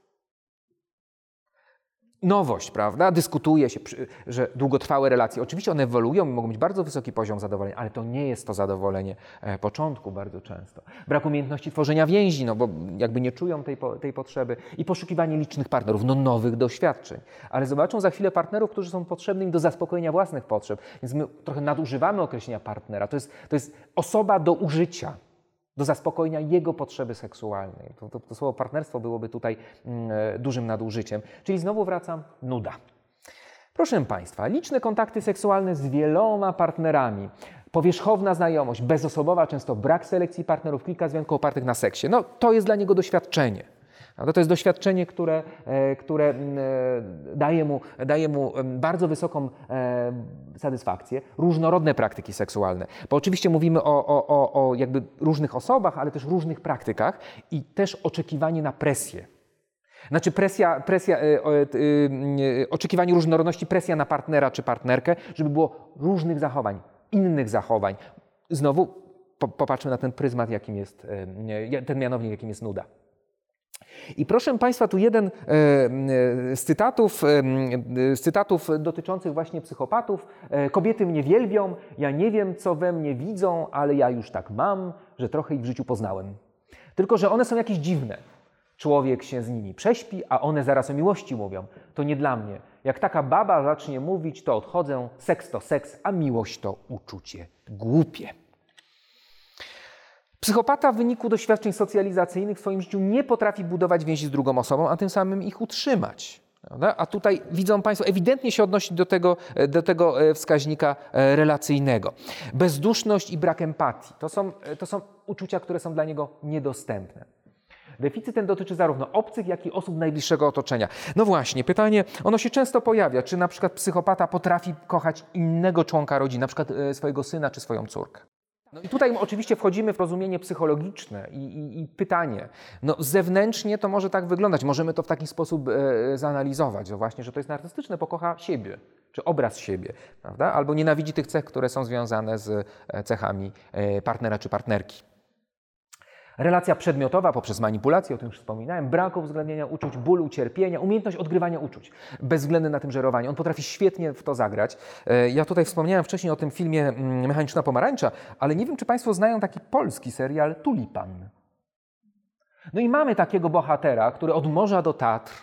nowość, prawda? Dyskutuje się, że długotrwałe relacje, oczywiście one ewoluują i mogą mieć bardzo wysoki poziom zadowolenia, ale to nie jest to zadowolenie e, początku bardzo często. Brak umiejętności tworzenia więzi, no bo jakby nie czują tej, tej potrzeby i poszukiwanie licznych partnerów, no nowych doświadczeń. Ale zobaczą za chwilę partnerów, którzy są potrzebni do zaspokojenia własnych potrzeb, więc my trochę nadużywamy określenia partnera. To jest, to jest osoba do użycia do zaspokojenia jego potrzeby seksualnej. To, to, to słowo partnerstwo byłoby tutaj mm, e, dużym nadużyciem. Czyli znowu wracam, nuda. Proszę Państwa, liczne kontakty seksualne z wieloma partnerami, powierzchowna znajomość, bezosobowa, często brak selekcji partnerów, kilka związków opartych na seksie. No, to jest dla niego doświadczenie. To jest doświadczenie, które, e, które e, daje, mu, daje mu bardzo wysoką e, satysfakcję. Różnorodne praktyki seksualne. Bo oczywiście mówimy o, o, o, o jakby różnych osobach, ale też różnych praktykach i też oczekiwanie na presję. Znaczy presja, presja oczekiwanie różnorodności, presja na partnera czy partnerkę, żeby było różnych zachowań, innych zachowań. Znowu popatrzmy na ten pryzmat, jakim jest, ten mianownik, jakim jest nuda. I proszę Państwa, tu jeden e, e, z cytatów, e, z cytatów dotyczących właśnie psychopatów. Kobiety mnie wielbią, ja nie wiem, co we mnie widzą, ale ja już tak mam, że trochę ich w życiu poznałem. Tylko, że one są jakieś dziwne. Człowiek się z nimi prześpi, a one zaraz o miłości mówią. To nie dla mnie. Jak taka baba zacznie mówić, to odchodzę. Seks to seks, a miłość to uczucie. Głupie. Psychopata w wyniku doświadczeń socjalizacyjnych w swoim życiu nie potrafi budować więzi z drugą osobą, a tym samym ich utrzymać. A tutaj widzą Państwo, ewidentnie się odnosi do tego, do tego e, wskaźnika e, relacyjnego. Bezduszność i brak empatii to są, e, to są uczucia, które są dla niego niedostępne. Deficyt ten dotyczy zarówno obcych, jak i osób najbliższego otoczenia. No właśnie, pytanie, ono się często pojawia, czy na przykład psychopata potrafi kochać innego członka rodziny, na przykład swojego syna czy swoją córkę. No i tutaj oczywiście wchodzimy w rozumienie psychologiczne i, i, i, pytanie. No zewnętrznie to może tak wyglądać. Możemy to w taki sposób e, zanalizować, że właśnie, że to jest narcystyczne, pokocha siebie, czy obraz siebie, prawda? Albo nienawidzi tych cech, które są związane z e, cechami e, partnera czy partnerki. Relacja przedmiotowa poprzez manipulację, o tym już wspominałem, brak uwzględnienia uczuć, bólu, cierpienia, umiejętność odgrywania uczuć, bezwzględny na tym żerowanie. On potrafi świetnie w to zagrać. E, ja tutaj wspomniałem wcześniej o tym filmie mm, Mechaniczna Pomarańcza, ale nie wiem, czy Państwo znają taki polski serial Tulipan. No i mamy takiego bohatera, który od morza do Tatr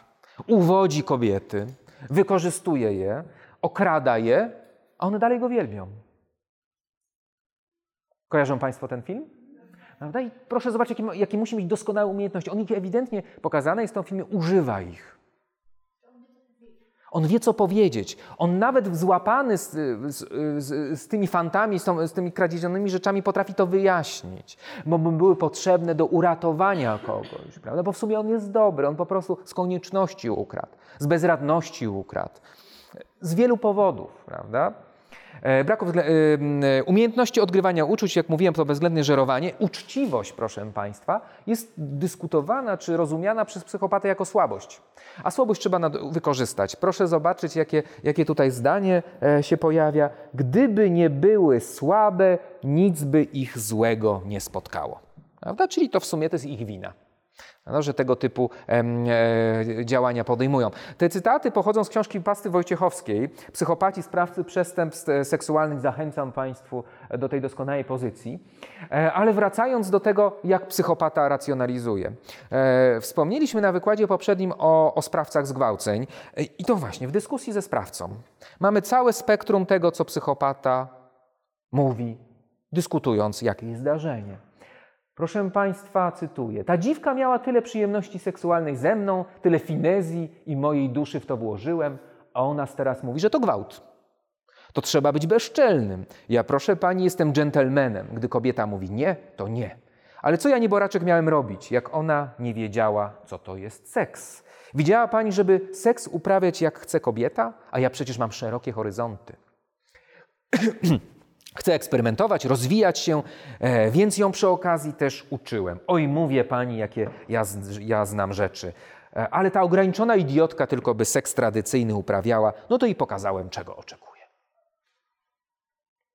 uwodzi kobiety, wykorzystuje je, okrada je, a one dalej go wielbią. Kojarzą Państwo ten film? Prawda? I proszę zobaczyć, jakie, jakie musi mieć doskonałe umiejętności. On ich ewidentnie pokazane jest w tym filmie, używa ich. On wie, co powiedzieć. On nawet złapany z, z, z, z tymi fantami, z, z, tymi kradzionymi rzeczami potrafi to wyjaśnić, bo by były potrzebne do uratowania kogoś, prawda? Bo w sumie on jest dobry, on po prostu z konieczności ukradł, z bezradności ukradł, z wielu powodów, prawda? E, braku e, e, umiejętności odgrywania uczuć, jak mówiłem, to bezwzględne żerowanie. Uczciwość, proszę Państwa, jest dyskutowana czy rozumiana przez psychopatę jako słabość. A słabość trzeba wykorzystać. Proszę zobaczyć, jakie, jakie tutaj zdanie się pojawia. Gdyby nie były słabe, nic by ich złego nie spotkało. Prawda? Czyli to w sumie to jest ich wina. No, że tego typu e, działania podejmują. Te cytaty pochodzą z książki Pasty Wojciechowskiej, Psychopaci, sprawcy przestępstw seksualnych. Zachęcam Państwu do tej doskonałej pozycji. E, ale wracając do tego, jak psychopata racjonalizuje. E, wspomnieliśmy na wykładzie poprzednim o, o sprawcach zgwałceń i to właśnie w dyskusji ze sprawcą. Mamy całe spektrum tego, co psychopata mówi, dyskutując, jakie jest zdarzenie. Proszę Państwa, cytuję. Ta dziwka miała tyle przyjemności seksualnej ze mną, tyle finezji i mojej duszy w to włożyłem, a ona teraz mówi, że to gwałt. To trzeba być bezczelnym. Ja proszę Pani, jestem dżentelmenem. Gdy kobieta mówi nie, to nie. Ale co ja nieboraczek miałem robić, jak ona nie wiedziała, co to jest seks? Widziała Pani, żeby seks uprawiać jak chce kobieta? A ja przecież mam szerokie horyzonty. Chcę eksperymentować, rozwijać się, e, więc ją przy okazji też uczyłem. Oj, mówię pani, jakie ja, ja znam rzeczy. E, ale ta ograniczona idiotka tylko by seks tradycyjny uprawiała, no to i pokazałem, czego oczekuję.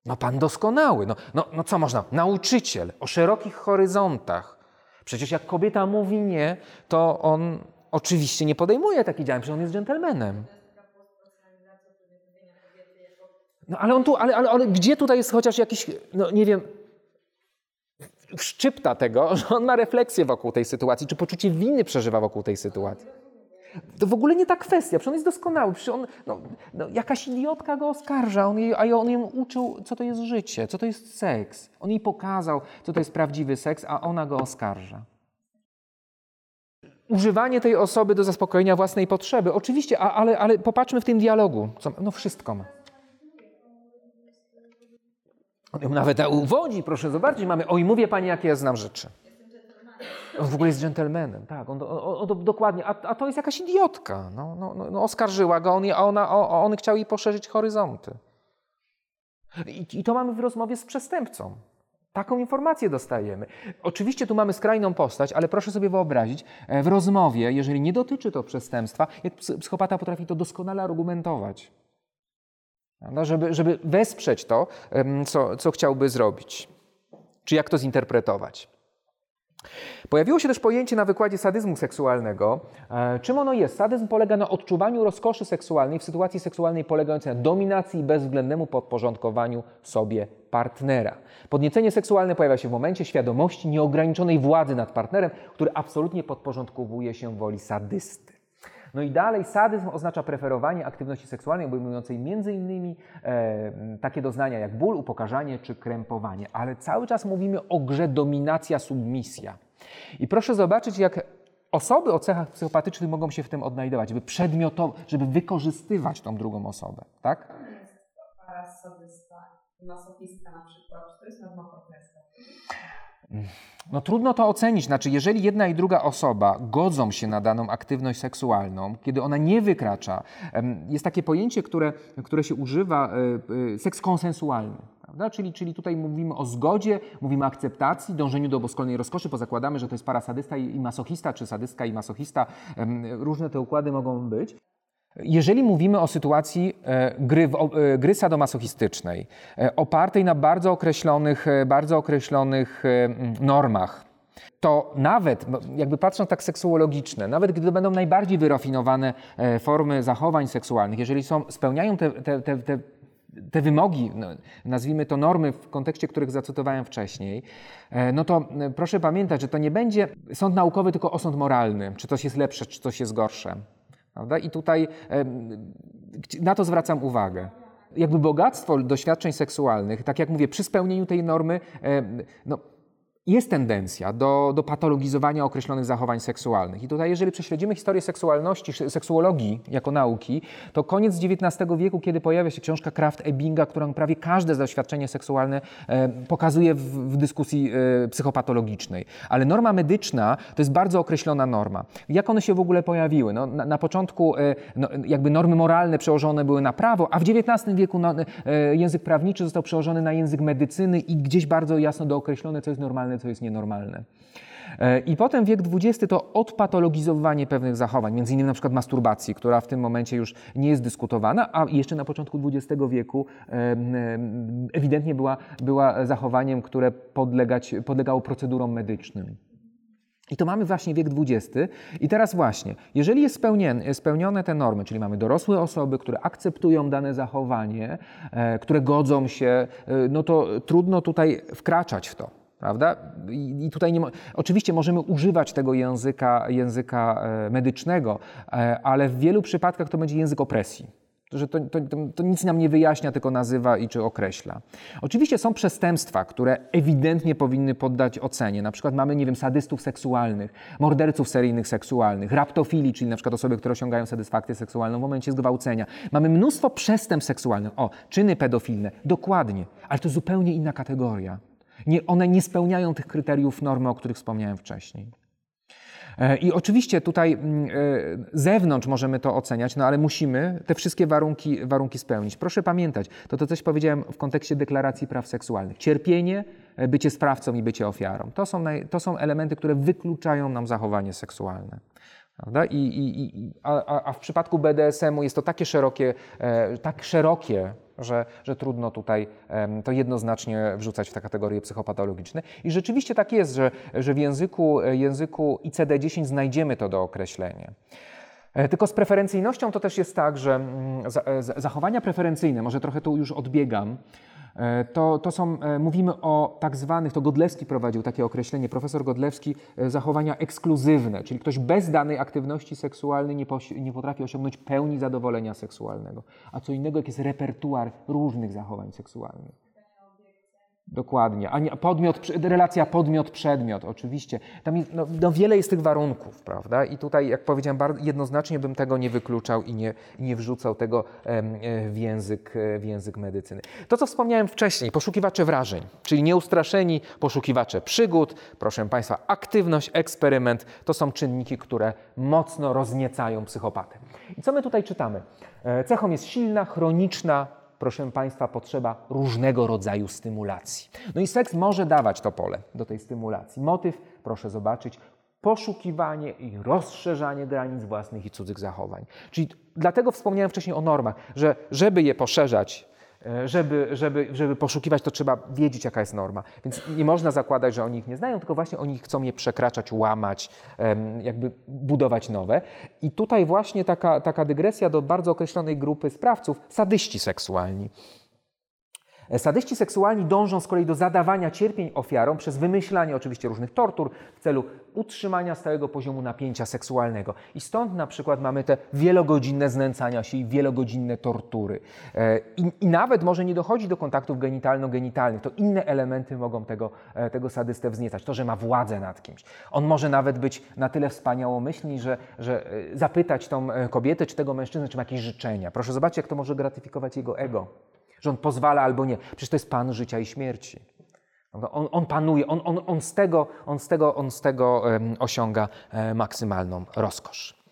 No pan doskonały, no, no, no co można? Nauczyciel o szerokich horyzontach. Przecież jak kobieta mówi nie, to on oczywiście nie podejmuje takich działań, przecież on jest dżentelmenem. No ale on tu, ale, ale, ale gdzie tutaj jest chociaż jakiś, no nie wiem, szczypta tego, że on ma refleksję wokół tej sytuacji, czy poczucie winy przeżywa wokół tej sytuacji. To w ogóle nie ta kwestia, przecież on jest doskonały, przecież on, no, no, jakaś idiotka go oskarża, on jej, a on ją uczył, co to jest życie, co to jest seks. On jej pokazał, co to jest prawdziwy seks, a ona go oskarża. Używanie tej osoby do zaspokojenia własnej potrzeby, oczywiście, a, ale, ale popatrzmy w tym dialogu, co, no wszystko ma. On ją nawet uwodzi, proszę zobaczyć, mamy, oj, mówię pani, jakie ja znam rzeczy. On w ogóle jest dżentelmenem, tak, on, on, on dokładnie, a, a, to jest jakaś idiotka. No, no, no, no oskarżyła go, on, ona, on chciał jej poszerzyć horyzonty. I, I to mamy w rozmowie z przestępcą. Taką informację dostajemy. Oczywiście tu mamy skrajną postać, ale proszę sobie wyobrazić, e, w rozmowie, jeżeli nie dotyczy to przestępstwa, jak psychopata potrafi to doskonale argumentować żeby, żeby wesprzeć to, co, co chciałby zrobić, czy jak to zinterpretować. Pojawiło się też pojęcie na wykładzie sadyzmu seksualnego. E, czym ono jest? Sadyzm polega na odczuwaniu rozkoszy seksualnej w sytuacji seksualnej polegającej na dominacji i bezwzględnemu podporządkowaniu sobie partnera. Podniecenie seksualne pojawia się w momencie świadomości nieograniczonej władzy nad partnerem, który absolutnie podporządkowuje się woli sadysty. No i dalej sadyzm oznacza preferowanie aktywności seksualnej obejmującej m.in. E, takie doznania jak ból, upokarzanie czy krępowanie. Ale cały czas mówimy o grze dominacja-submisja. I proszę zobaczyć, jak osoby o cechach psychopatycznych mogą się w tym odnajdować, żeby przedmiotowo, żeby wykorzystywać tą drugą osobę, tak? Sadysta, masochistka na przykład, czy to jest norma partnerstwa? No trudno to ocenić. Znaczy, jeżeli jedna i druga osoba godzą się na daną aktywność seksualną, kiedy ona nie wykracza, jest takie pojęcie, które, które się używa, e, e, seks konsensualny. Prawda? Czyli, czyli tutaj mówimy o zgodzie, mówimy o akceptacji, dążeniu do boskolnej rozkoszy, bo zakładamy, że to jest para sadysta i masochista, czy sadystka i masochista. Różne te układy mogą być. Jeżeli mówimy o sytuacji e, gry, e, gry sadomasochistycznej, e, opartej na bardzo określonych, bardzo określonych normach, to nawet, jakby patrząc tak seksuologiczne, nawet gdy będą najbardziej wyrafinowane formy zachowań seksualnych, jeżeli są, spełniają te, te, te, te te wymogi, no, nazwijmy to normy, w kontekście których zacytowałem wcześniej, no to proszę pamiętać, że to nie będzie sąd naukowy, tylko osąd moralny, czy coś jest lepsze, czy coś jest gorsze. Prawda? I tutaj na to zwracam uwagę. Jakby bogactwo doświadczeń seksualnych, tak jak mówię, przy spełnieniu tej normy, no, jest tendencja do, do patologizowania określonych zachowań seksualnych. I tutaj, jeżeli prześledzimy historię seksualności, seksuologii jako nauki, to koniec XIX wieku, kiedy pojawia się książka Kraft-Ebinga, którą prawie każde doświadczenie seksualne e, pokazuje w, w dyskusji e, psychopatologicznej. Ale norma medyczna to jest bardzo określona norma. Jak one się w ogóle pojawiły? No, na, na początku e, no, jakby normy moralne przełożone były na prawo, a w XIX wieku no, e, język prawniczy został przełożony na język medycyny i gdzieś bardzo jasno dookreślone, co jest normalne normalne, co jest nienormalne. E, I potem wiek XX to odpatologizowanie pewnych zachowań, między innymi na przykład masturbacji, która w tym momencie już nie jest dyskutowana, a jeszcze na początku XX wieku ewidentnie była, była zachowaniem, które podlegać, podlegało procedurom medycznym. I to mamy właśnie wiek XX. I teraz właśnie, jeżeli jest spełnione, spełnione te normy, czyli mamy dorosłe osoby, które akceptują dane zachowanie, e, które godzą się, e, no to trudno tutaj wkraczać w to. Prawda? I, tutaj nie, oczywiście możemy używać tego języka, języka e, medycznego, e, ale w wielu przypadkach to będzie język opresji że to, to, to, nic nam nie wyjaśnia, tylko nazywa i czy określa. Oczywiście są przestępstwa, które ewidentnie powinny poddać ocenie. Na przykład mamy, nie wiem, sadystów seksualnych, morderców seryjnych seksualnych, raptofili, czyli na przykład osoby, które osiągają satysfakcję seksualną w momencie zgwałcenia. Mamy mnóstwo przestępstw seksualnych. O, czyny pedofilne, dokładnie, ale to zupełnie inna kategoria. Nie, one nie spełniają tych kryteriów normy, o których wspomniałem wcześniej. E, I oczywiście tutaj mm, e, zewnątrz możemy to oceniać, no ale musimy te wszystkie warunki, warunki spełnić. Proszę pamiętać, to to coś powiedziałem w kontekście deklaracji praw seksualnych. Cierpienie, e, bycie sprawcą i bycie ofiarą. To są, naj, to są elementy, które wykluczają nam zachowanie seksualne. Prawda? I, i, a, a, w przypadku BDSM-u jest to takie szerokie, tak szerokie że, że trudno tutaj to jednoznacznie wrzucać w te kategorie psychopatologiczne. I rzeczywiście tak jest, że, że w języku, języku ICD-10 znajdziemy to do określenia. E, tylko z preferencyjnością to też jest tak, że mm, e, zachowania preferencyjne, może trochę tu już odbiegam, E, to, to są, e, mówimy o tak zwanych, to Godlewski prowadził takie określenie, profesor Godlewski, e, zachowania ekskluzywne, czyli ktoś bez danej aktywności seksualnej nie, nie potrafi osiągnąć pełni zadowolenia seksualnego. A co innego, jak jest repertuar różnych zachowań seksualnych. Dokładnie. A podmiot, relacja podmiot-przedmiot, oczywiście. Tam jest, no, no, wiele jest tych warunków, prawda? I tutaj, jak powiedziałem, bardzo jednoznacznie bym tego nie wykluczał i nie, nie wrzucał tego e, w język, e, w język medycyny. To, co wspomniałem wcześniej, poszukiwacze wrażeń, czyli nieustraszeni poszukiwacze przygód, proszę Państwa, aktywność, eksperyment, to są czynniki, które mocno rozniecają psychopatę. I co my tutaj czytamy? E, cechą jest silna, chroniczna, proszę Państwa, potrzeba różnego rodzaju stymulacji. No i seks może dawać to pole do tej stymulacji. Motyw, proszę zobaczyć, poszukiwanie i rozszerzanie granic własnych i cudzych zachowań. Czyli dlatego wspomniałem wcześniej o normach, że żeby je poszerzać, żeby, żeby, żeby poszukiwać, to trzeba wiedzieć, jaka jest norma. Więc nie można zakładać, że oni ich nie znają, tylko właśnie oni chcą je przekraczać, łamać, jakby budować nowe. I tutaj właśnie taka, taka dygresja do bardzo określonej grupy sprawców, sadyści seksualni. Sadyści seksualni dążą z kolei do zadawania cierpień ofiarom przez wymyślanie oczywiście różnych tortur w celu utrzymania stałego poziomu napięcia seksualnego. I stąd na przykład mamy te wielogodzinne znęcania się i wielogodzinne tortury. E, I, i nawet może nie dochodzi do kontaktów genitalno-genitalnych, to inne elementy mogą tego, e, tego sadystę wzniecać. To, że ma władzę nad kimś. On może nawet być na tyle wspaniałomyślny, że, że e, zapytać tą kobietę czy tego mężczyznę, czy ma jakieś życzenia. Proszę zobaczyć, jak to może gratyfikować jego ego że on pozwala albo nie. Przecież to jest Pan życia i śmierci. On, on panuje, on, on, on, z tego, on z tego, on z tego osiąga e, maksymalną rozkosz.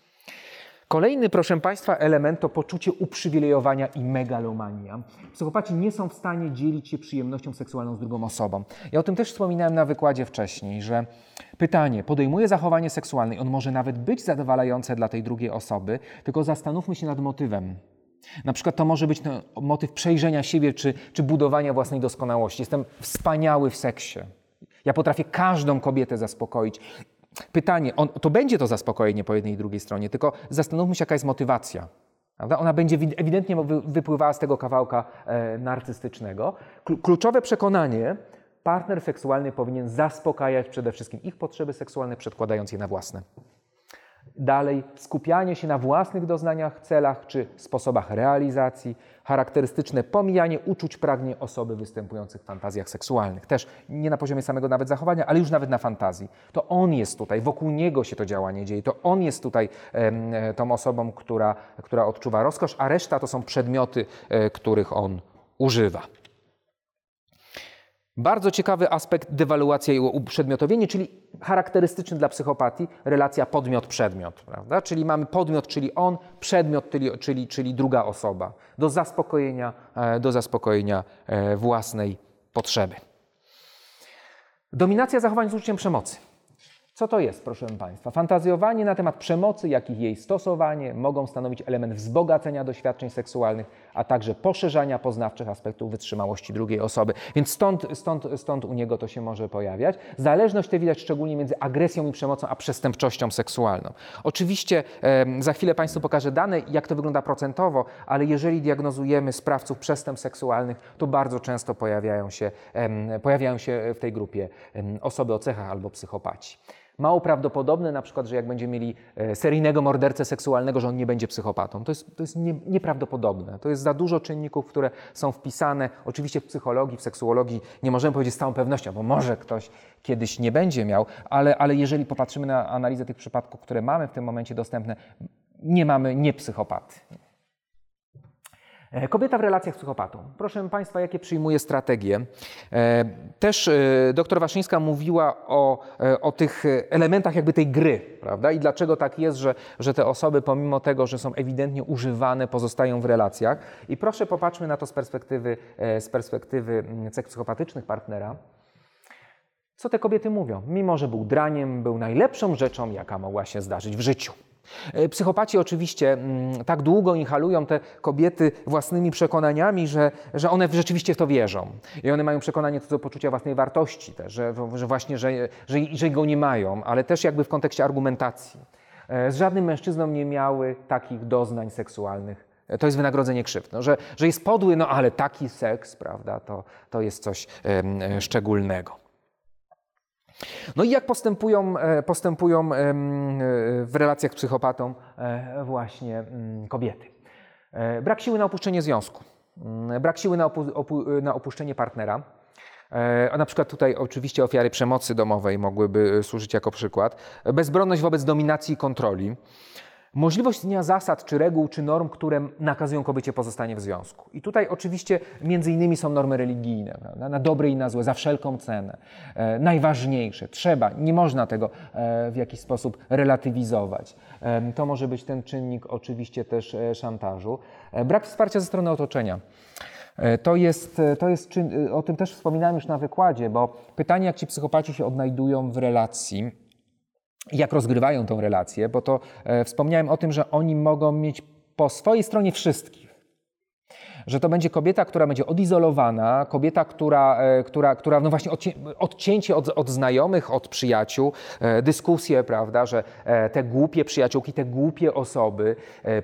Kolejny, proszę Państwa, element to poczucie uprzywilejowania i megalomania. Psychopaci nie są w stanie dzielić się przyjemnością seksualną z drugą osobą. Ja o tym też wspominałem na wykładzie wcześniej, że pytanie, podejmuje zachowanie seksualne, on może nawet być zadowalające dla tej drugiej osoby, tylko zastanówmy się nad motywem. Na przykład to może być no, motyw przejrzenia siebie czy, czy budowania własnej doskonałości. Jestem wspaniały w seksie. Ja potrafię każdą kobietę zaspokoić. Pytanie, on, to będzie to zaspokojenie po jednej i drugiej stronie, tylko zastanówmy się, jaka jest motywacja. Prawda? Ona będzie ewidentnie wypływała z tego kawałka e, narcystycznego. Kluczowe przekonanie, partner seksualny powinien zaspokajać przede wszystkim ich potrzeby seksualne, przedkładając je na własne. Dalej, skupianie się na własnych doznaniach, celach czy sposobach realizacji, charakterystyczne pomijanie uczuć, pragnień osoby występujących w fantazjach seksualnych. Też nie na poziomie samego nawet zachowania, ale już nawet na fantazji. To on jest tutaj, wokół niego się to działanie dzieje, to on jest tutaj e, tą osobą, która, która odczuwa rozkosz, a reszta to są przedmioty, e, których on używa. Bardzo ciekawy aspekt dewaluacja i uprzedmiotowienie, czyli charakterystyczny dla psychopatii relacja podmiot-przedmiot. Prawda? Czyli mamy podmiot, czyli on, przedmiot, czyli, czyli, czyli druga osoba, do zaspokojenia, e, do zaspokojenia e, własnej potrzeby. Dominacja zachowań z użyciem przemocy. Co to jest, proszę Państwa? Fantazjowanie na temat przemocy, jak i jej stosowanie mogą stanowić element wzbogacenia doświadczeń seksualnych, a także poszerzania poznawczych aspektów wytrzymałości drugiej osoby. Więc stąd, stąd, stąd u niego to się może pojawiać. Zależność tę widać szczególnie między agresją i przemocą, a przestępczością seksualną. Oczywiście za chwilę Państwu pokażę dane, jak to wygląda procentowo, ale jeżeli diagnozujemy sprawców przestępstw seksualnych, to bardzo często pojawiają się, pojawiają się w tej grupie osoby o cechach albo psychopaci. Mało prawdopodobne na przykład, że jak będziemy mieli e, seryjnego mordercę seksualnego, że on nie będzie psychopatą. To jest, to jest nie, nieprawdopodobne. To jest za dużo czynników, które są wpisane. Oczywiście w psychologii, w seksuologii nie możemy powiedzieć z całą pewnością, bo może ktoś kiedyś nie będzie miał, ale, ale jeżeli popatrzymy na analizę tych przypadków, które mamy w tym momencie dostępne, nie mamy niepsychopaty. E, kobieta w relacjach z psychopatą. Proszę Państwa, jakie przyjmuje strategie? E, też e, doktor Waszyńska mówiła o, o tych elementach jakby tej gry, prawda? I dlaczego tak jest, że, że te osoby pomimo tego, że są ewidentnie używane, pozostają w relacjach. I proszę popatrzmy na to z perspektywy, z perspektywy mm, cech psychopatycznych partnera. Co te kobiety mówią? Mimo, że był draniem, był najlepszą rzeczą, jaka mogła się zdarzyć w życiu. E, psychopaci oczywiście mm, tak długo inhalują te kobiety własnymi przekonaniami, że, że one rzeczywiście w to wierzą. I one mają przekonanie co do poczucia własnej wartości też, że, że właśnie, że, że, że go nie mają, ale też jakby w kontekście argumentacji. E, z żadnym mężczyzną nie miały takich doznań seksualnych e, to jest wynagrodzenie krzywd. No, że, że jest podły, no ale taki seks, prawda, to, to jest coś szczególnego. No i jak postępują, e, postępują e, w relacjach z psychopatą e, właśnie mm, kobiety? Brak siły na opuszczenie związku, mm, brak siły na, opu opu na opuszczenie partnera. A na przykład tutaj oczywiście ofiary przemocy domowej mogłyby służyć jako przykład. Bezbronność wobec dominacji i kontroli. Możliwość istnienia zasad, czy reguł, czy norm, które nakazują kobiecie pozostanie w związku. I tutaj oczywiście między innymi są normy religijne, prawda? na dobre i na złe, za wszelką cenę. E, najważniejsze, trzeba, nie można tego e, w jakiś sposób relatywizować. E, to może być ten czynnik oczywiście też e, szantażu. E, brak wsparcia ze strony otoczenia. E, to jest, to jest o tym też wspominałem już na wykładzie, bo pytanie, jak ci psychopaci się odnajdują w relacji, jak rozgrywają tą relację, bo to e, wspomniałem o tym, że oni mogą mieć po swojej stronie wszystkich. Że to będzie kobieta, która będzie odizolowana, kobieta, która, e, która, która no właśnie odcię, odcięcie od, od, znajomych, od przyjaciół, e, dyskusje, prawda, że e, te głupie przyjaciółki, te głupie osoby,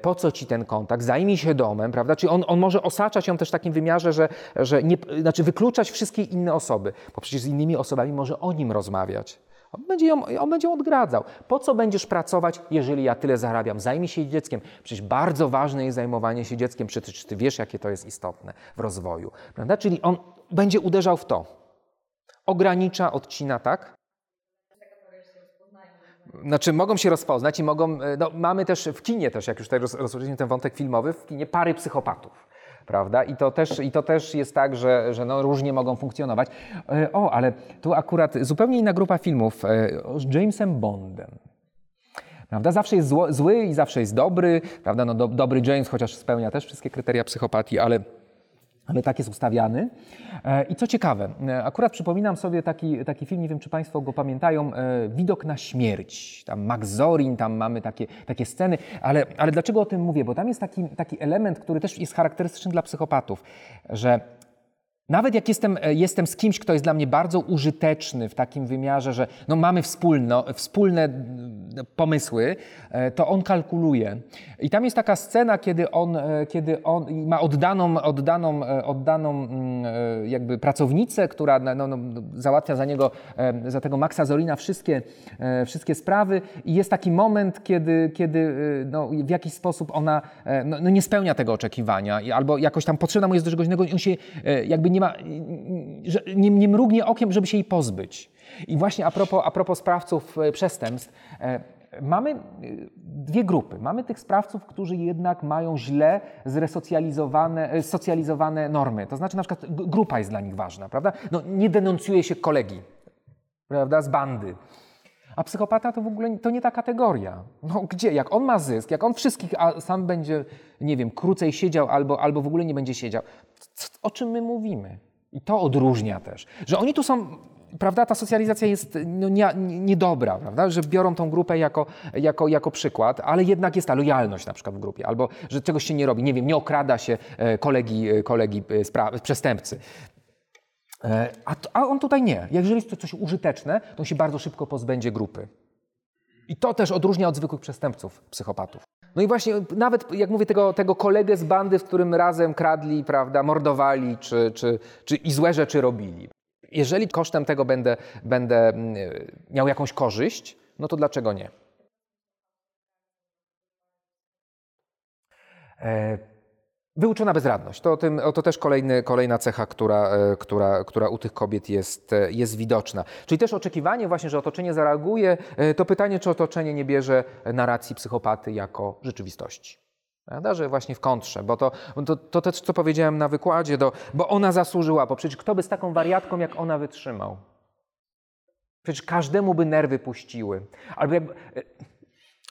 po co ci ten kontakt, zajmij się domem, prawda, czyli on, on może osaczać ją też w takim wymiarze, że, że nie, znaczy wykluczać wszystkie inne osoby, bo przecież z innymi osobami może o nim rozmawiać. On będzie, ją, on będzie ją odgradzał. Po co będziesz pracować, jeżeli ja tyle zarabiam? Zajmij się dzieckiem. Przecież bardzo ważne jest zajmowanie się dzieckiem. Przecież ty wiesz, jakie to jest istotne w rozwoju. Prawda? Czyli on będzie uderzał w to. Ogranicza, odcina, tak? Znaczy mogą się rozpoznać i mogą, no, mamy też w kinie też, jak już tutaj rozpoczęliśmy ten wątek filmowy, w kinie pary psychopatów prawda? I to też, i to też jest tak, że, że no, różnie mogą funkcjonować. E, o, ale tu akurat zupełnie inna grupa filmów e, z Jamesem Bondem. Prawda? Zawsze jest zły i zawsze jest dobry, prawda? No, do, dobry James, chociaż spełnia też wszystkie kryteria psychopatii, ale ale tak jest ustawiany. E, I co ciekawe, e, akurat przypominam sobie taki, taki film, nie wiem czy Państwo go pamiętają, e, Widok na śmierć. Tam Max Zorin, tam mamy takie, takie sceny, ale, ale dlaczego o tym mówię? Bo tam jest taki, taki element, który też jest charakterystyczny dla psychopatów, że nawet jak jestem, e, jestem z kimś, kto jest dla mnie bardzo użyteczny w takim wymiarze, że no mamy wspólno, wspólne pomysły, e, to on kalkuluje. I tam jest taka scena, kiedy on, e, kiedy on ma oddaną, oddaną, oddaną mm, jakby pracownicę, która no, no, załatwia za niego, za tego Maxa Zorina wszystkie, wszystkie sprawy i jest taki moment, kiedy, kiedy no, w jakiś sposób ona no, no nie spełnia tego oczekiwania albo jakoś tam potrzebna mu jest do czegoś innego i on się jakby nie nie, ma, nie, nie mrugnie okiem, żeby się jej pozbyć. I właśnie a propos, a propos sprawców e, przestępstw, e, mamy e, dwie grupy. Mamy tych sprawców, którzy jednak mają źle zresocjalizowane socjalizowane normy. To znaczy na przykład grupa jest dla nich ważna, prawda? No, nie denuncjuje się kolegi, prawda, z bandy. A psychopata to w ogóle to nie ta kategoria. No gdzie? Jak on ma zysk, jak on wszystkich, a sam będzie, nie wiem, krócej siedział albo, albo w ogóle nie będzie siedział. O czym my mówimy? I to odróżnia też, że oni tu są prawda, ta socjalizacja jest no, nie, niedobra, prawda, że biorą tą grupę jako, jako, jako przykład, ale jednak jest ta lojalność na przykład w grupie, albo że czegoś się nie robi, nie wiem, nie okrada się e, kolegi, e, kolegi przestępcy. A, a on tutaj nie. Jeżeli jest to coś użyteczne, to on się bardzo szybko pozbędzie grupy. I to też odróżnia od zwykłych przestępców, psychopatów. No i właśnie nawet, jak mówię, tego, tego kolegę z bandy, w którym razem kradli, prawda, mordowali, czy, czy, czy i złe rzeczy robili. Jeżeli kosztem tego będę, będę mm, miał jakąś korzyść, no to dlaczego nie? E, wyuczona bezradność. To, tym, to też kolejny, kolejna cecha, która, e, która, która u tych kobiet jest, e, jest widoczna. Czyli też oczekiwanie właśnie, że otoczenie zareaguje, to pytanie, czy otoczenie nie bierze narracji psychopaty jako rzeczywistości. Prawda? Że właśnie w kontrze, bo to, to, to też, co powiedziałem na wykładzie, do, bo ona zasłużyła, bo przecież kto by z taką wariatką jak ona wytrzymał? Przecież każdemu by nerwy puściły. Albo jak,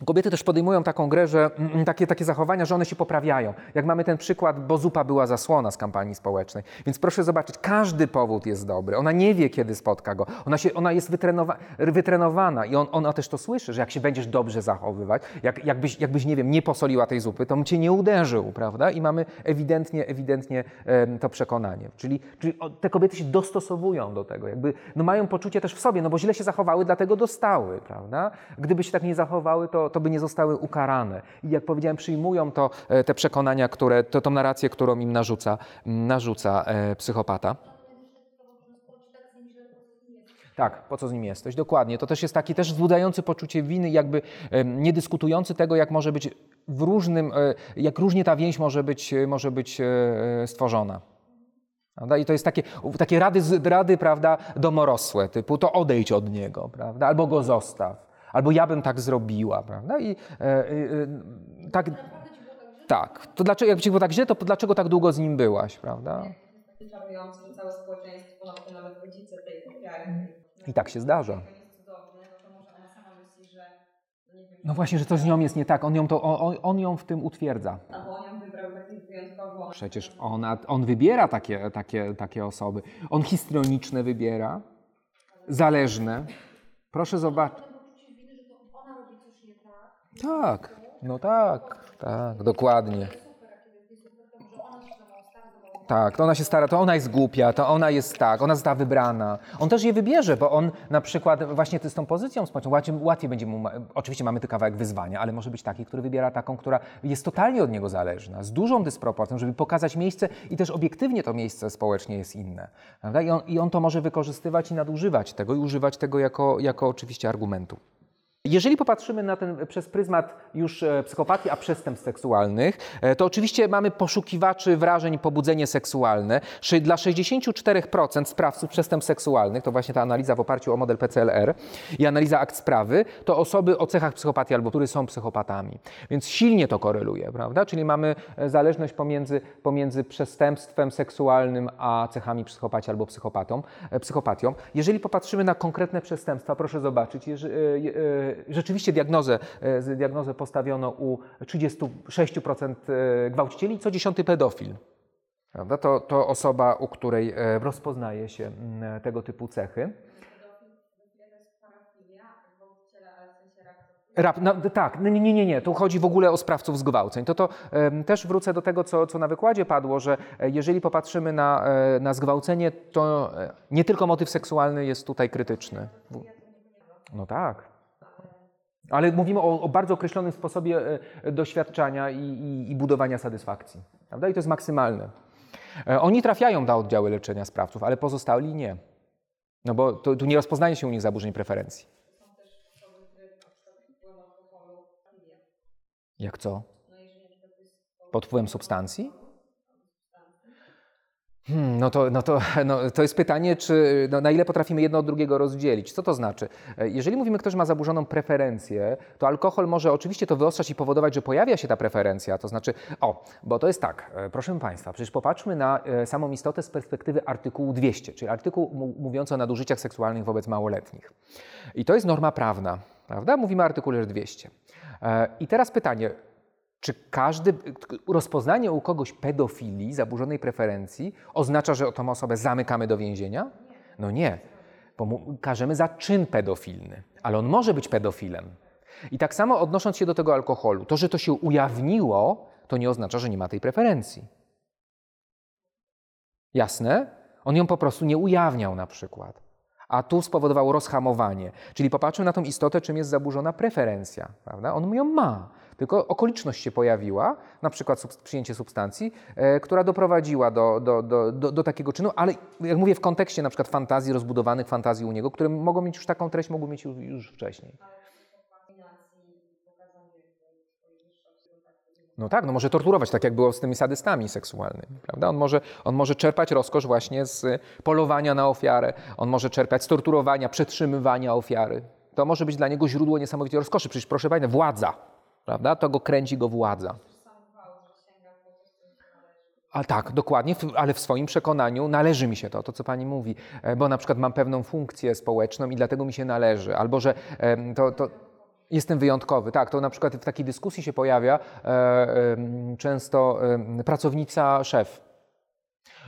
Kobiety też podejmują taką grę, że mm, mm, takie, takie zachowania, że one się poprawiają. Jak mamy ten przykład, bo zupa była zasłona z kampanii społecznej. Więc proszę zobaczyć, każdy powód jest dobry. Ona nie wie, kiedy spotka go. Ona, się, ona jest wytrenowa wytrenowana i on, ona też to słyszy, że jak się będziesz dobrze zachowywać, jak, jakbyś, jakbyś, nie wiem, nie posoliła tej zupy, to on cię nie uderzył, prawda? I mamy ewidentnie, ewidentnie to przekonanie. Czyli, czyli te kobiety się dostosowują do tego. Jakby, no mają poczucie też w sobie, no bo źle się zachowały, dlatego dostały, prawda? Gdyby się tak nie zachowały, to to, by nie zostały ukarane. I jak powiedziałem, przyjmują to e, te przekonania, które, to, tą narrację, którą im narzuca, narzuca e, psychopata. Tak, po co z nim jesteś? Dokładnie. To też jest taki też wzbudzający poczucie winy, jakby nie dyskutujący tego, jak może być w różnym, e, jak różnie ta więź może być, może być stworzona. I to jest takie, takie rady, rady prawda, domorosłe, typu to odejdź od niego, prawda? albo go zostaw. Albo ja bym tak zrobiła, prawda? I e, e, e tak. Tak. To dlaczego, jak ci było tak źle, to dlaczego tak długo z nim byłaś, prawda? Że całe społeczeństwo, no nawet rodzice tej. I tak się zdarza. No właśnie, że coś z nią jest nie tak. On ją, to, on, on ją w tym utwierdza. A bo on ją wybrał takich wyjątkowo. Przecież ona, on wybiera takie, takie, takie osoby. On histrioniczne wybiera, zależne. Proszę zobaczyć. Tak, no tak, tak, dokładnie. Tak, to ona się stara, to ona jest głupia, to ona jest tak, ona została wybrana. On też je wybierze, bo on na przykład właśnie z tą pozycją społeczną, łatwiej, łatwiej będzie mu, oczywiście mamy tu kawałek wyzwania, ale może być taki, który wybiera taką, która jest totalnie od niego zależna, z dużą dysproporcją, żeby pokazać miejsce i też obiektywnie to miejsce społecznie jest inne. I on, I on to może wykorzystywać i nadużywać tego i używać tego jako, jako oczywiście argumentu. Jeżeli popatrzymy na ten przez pryzmat już e, psychopatii, a przestępstw seksualnych, e, to oczywiście mamy poszukiwaczy wrażeń pobudzenie seksualne. Dla 64% sprawców przestępstw seksualnych, to właśnie ta analiza w oparciu o model PCLR i analiza akt sprawy, to osoby o cechach psychopatii albo które są psychopatami. Więc silnie to koreluje, prawda? Czyli mamy e, zależność pomiędzy, pomiędzy przestępstwem seksualnym a cechami psychopatii albo psychopatą, psychopatią. Jeżeli popatrzymy na konkretne przestępstwa, proszę zobaczyć, jeżeli, rzeczywiście diagnozę, e, diagnozę postawiono u 36% e, gwałcicieli, co dziesiąty pedofil. Prawda? To, to osoba, u której e, rozpoznaje się tego typu cechy. Rap, no, tak, nie, nie, nie, tu chodzi w ogóle o sprawców zgwałceń. To, to też wrócę do tego, co, co na wykładzie padło, że jeżeli popatrzymy na, na zgwałcenie, to nie tylko motyw seksualny jest tutaj krytyczny. No tak. Ale mówimy o, o bardzo określonym sposobie e, doświadczania i, i, i, budowania satysfakcji. Prawda? I to jest maksymalne. E, oni trafiają na oddziały leczenia sprawców, ale pozostali nie. No bo to, tu nie rozpoznaje się u nich zaburzeń preferencji. Jak co? Pod wpływem substancji? Hmm, no to, no to, no to jest pytanie, czy, no na ile potrafimy jedno od drugiego rozdzielić. Co to znaczy? E, jeżeli mówimy, ktoś ma zaburzoną preferencję, to alkohol może oczywiście to wyostrzać i powodować, że pojawia się ta preferencja. To znaczy, o, bo to jest tak, e, proszę Państwa, przecież popatrzmy na e, samą istotę z perspektywy artykułu 200, czyli artykuł mówiący o nadużyciach seksualnych wobec małoletnich. I to jest norma prawna, prawda? Mówimy o artykule 200. I teraz pytanie, czy każdy, rozpoznanie u kogoś pedofilii, zaburzonej preferencji, oznacza, że tą osobę zamykamy do więzienia? No nie. bo mu karzemy za czyn pedofilny, ale on może być pedofilem. I tak samo odnosząc się do tego alkoholu, to, że to się ujawniło, to nie oznacza, że nie ma tej preferencji. Jasne? On ją po prostu nie ujawniał na przykład. A tu spowodowało rozhamowanie. Czyli popatrzmy na tą istotę, czym jest zaburzona preferencja. Prawda? On ją ma. Tylko okoliczność się pojawiła, na przykład sub, przyjęcie substancji, e, która doprowadziła do, do, do, do, do takiego czynu, ale jak mówię w kontekście na przykład fantazji, rozbudowanych fantazji u niego, które mogą mieć już taką treść, mogły mieć już wcześniej. No tak, no może torturować, tak jak było z tymi sadystami seksualnymi, prawda? On może, on może czerpać rozkosz właśnie z polowania na ofiarę, on może czerpać z torturowania, przetrzymywania ofiary. To może być dla niego źródło niesamowitej rozkoszy. Przecież proszę Państwa, władza, prawda? To go kręci go władza. A tak, dokładnie, ale w swoim przekonaniu należy mi się to, to co pani mówi, e, bo na przykład mam pewną funkcję społeczną i dlatego mi się należy, albo że to, to Jestem wyjątkowy, tak. To na przykład w takiej dyskusji się pojawia e, e, często e, pracownica szef.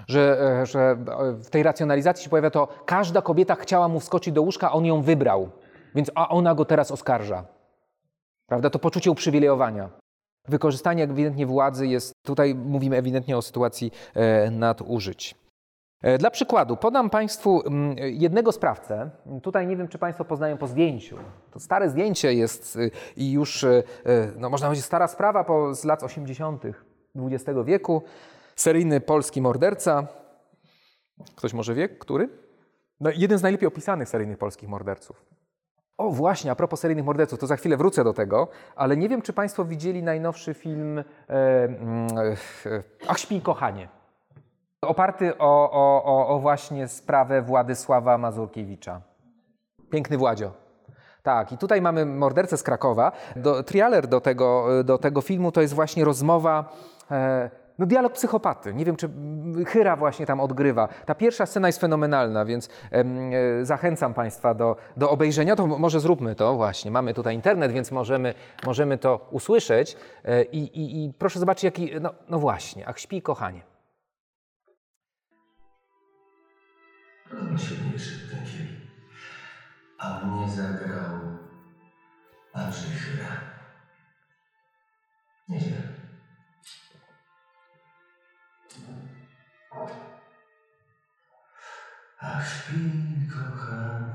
Że, e, że w tej racjonalizacji się pojawia to, każda kobieta chciała mu wskoczyć do łóżka, on ją wybrał, więc a ona go teraz oskarża. Prawda? To poczucie uprzywilejowania. Wykorzystanie ewidentnie władzy jest, tutaj mówimy ewidentnie o sytuacji e, nadużyć. E, dla przykładu podam Państwu mm, jednego sprawcę. Tutaj nie wiem, czy Państwo poznają po zdjęciu. To stare zdjęcie jest y, i już, y, y, no można powiedzieć, stara sprawa po, z lat 80. XX wieku. Seryjny polski morderca. Ktoś może wie, który? No, jeden z najlepiej opisanych seryjnych polskich morderców. O, właśnie, a propos seryjnych morderców, to za chwilę wrócę do tego, ale nie wiem, czy Państwo widzieli najnowszy film e, mm, e, Ach, śpi kochanie. Oparty o, o, o, właśnie sprawę Władysława Mazurkiewicza. Piękny Władzio. Tak, i tutaj mamy mordercę z Krakowa. Do, trialer do tego, do tego filmu to jest właśnie rozmowa, e, no dialog psychopaty. Nie wiem, czy Chyra właśnie tam odgrywa. Ta pierwsza scena jest fenomenalna, więc e, zachęcam Państwa do, do obejrzenia. To może zróbmy to właśnie. Mamy tutaj internet, więc możemy, możemy to usłyszeć. E, i, i, I proszę zobaczyć, jaki, no, no właśnie, ach śpi kochanie. Najsilniejszym tekiem, a mnie zagrał Andrzej Chyra. Nieźle. Ach, śpi, kochanie.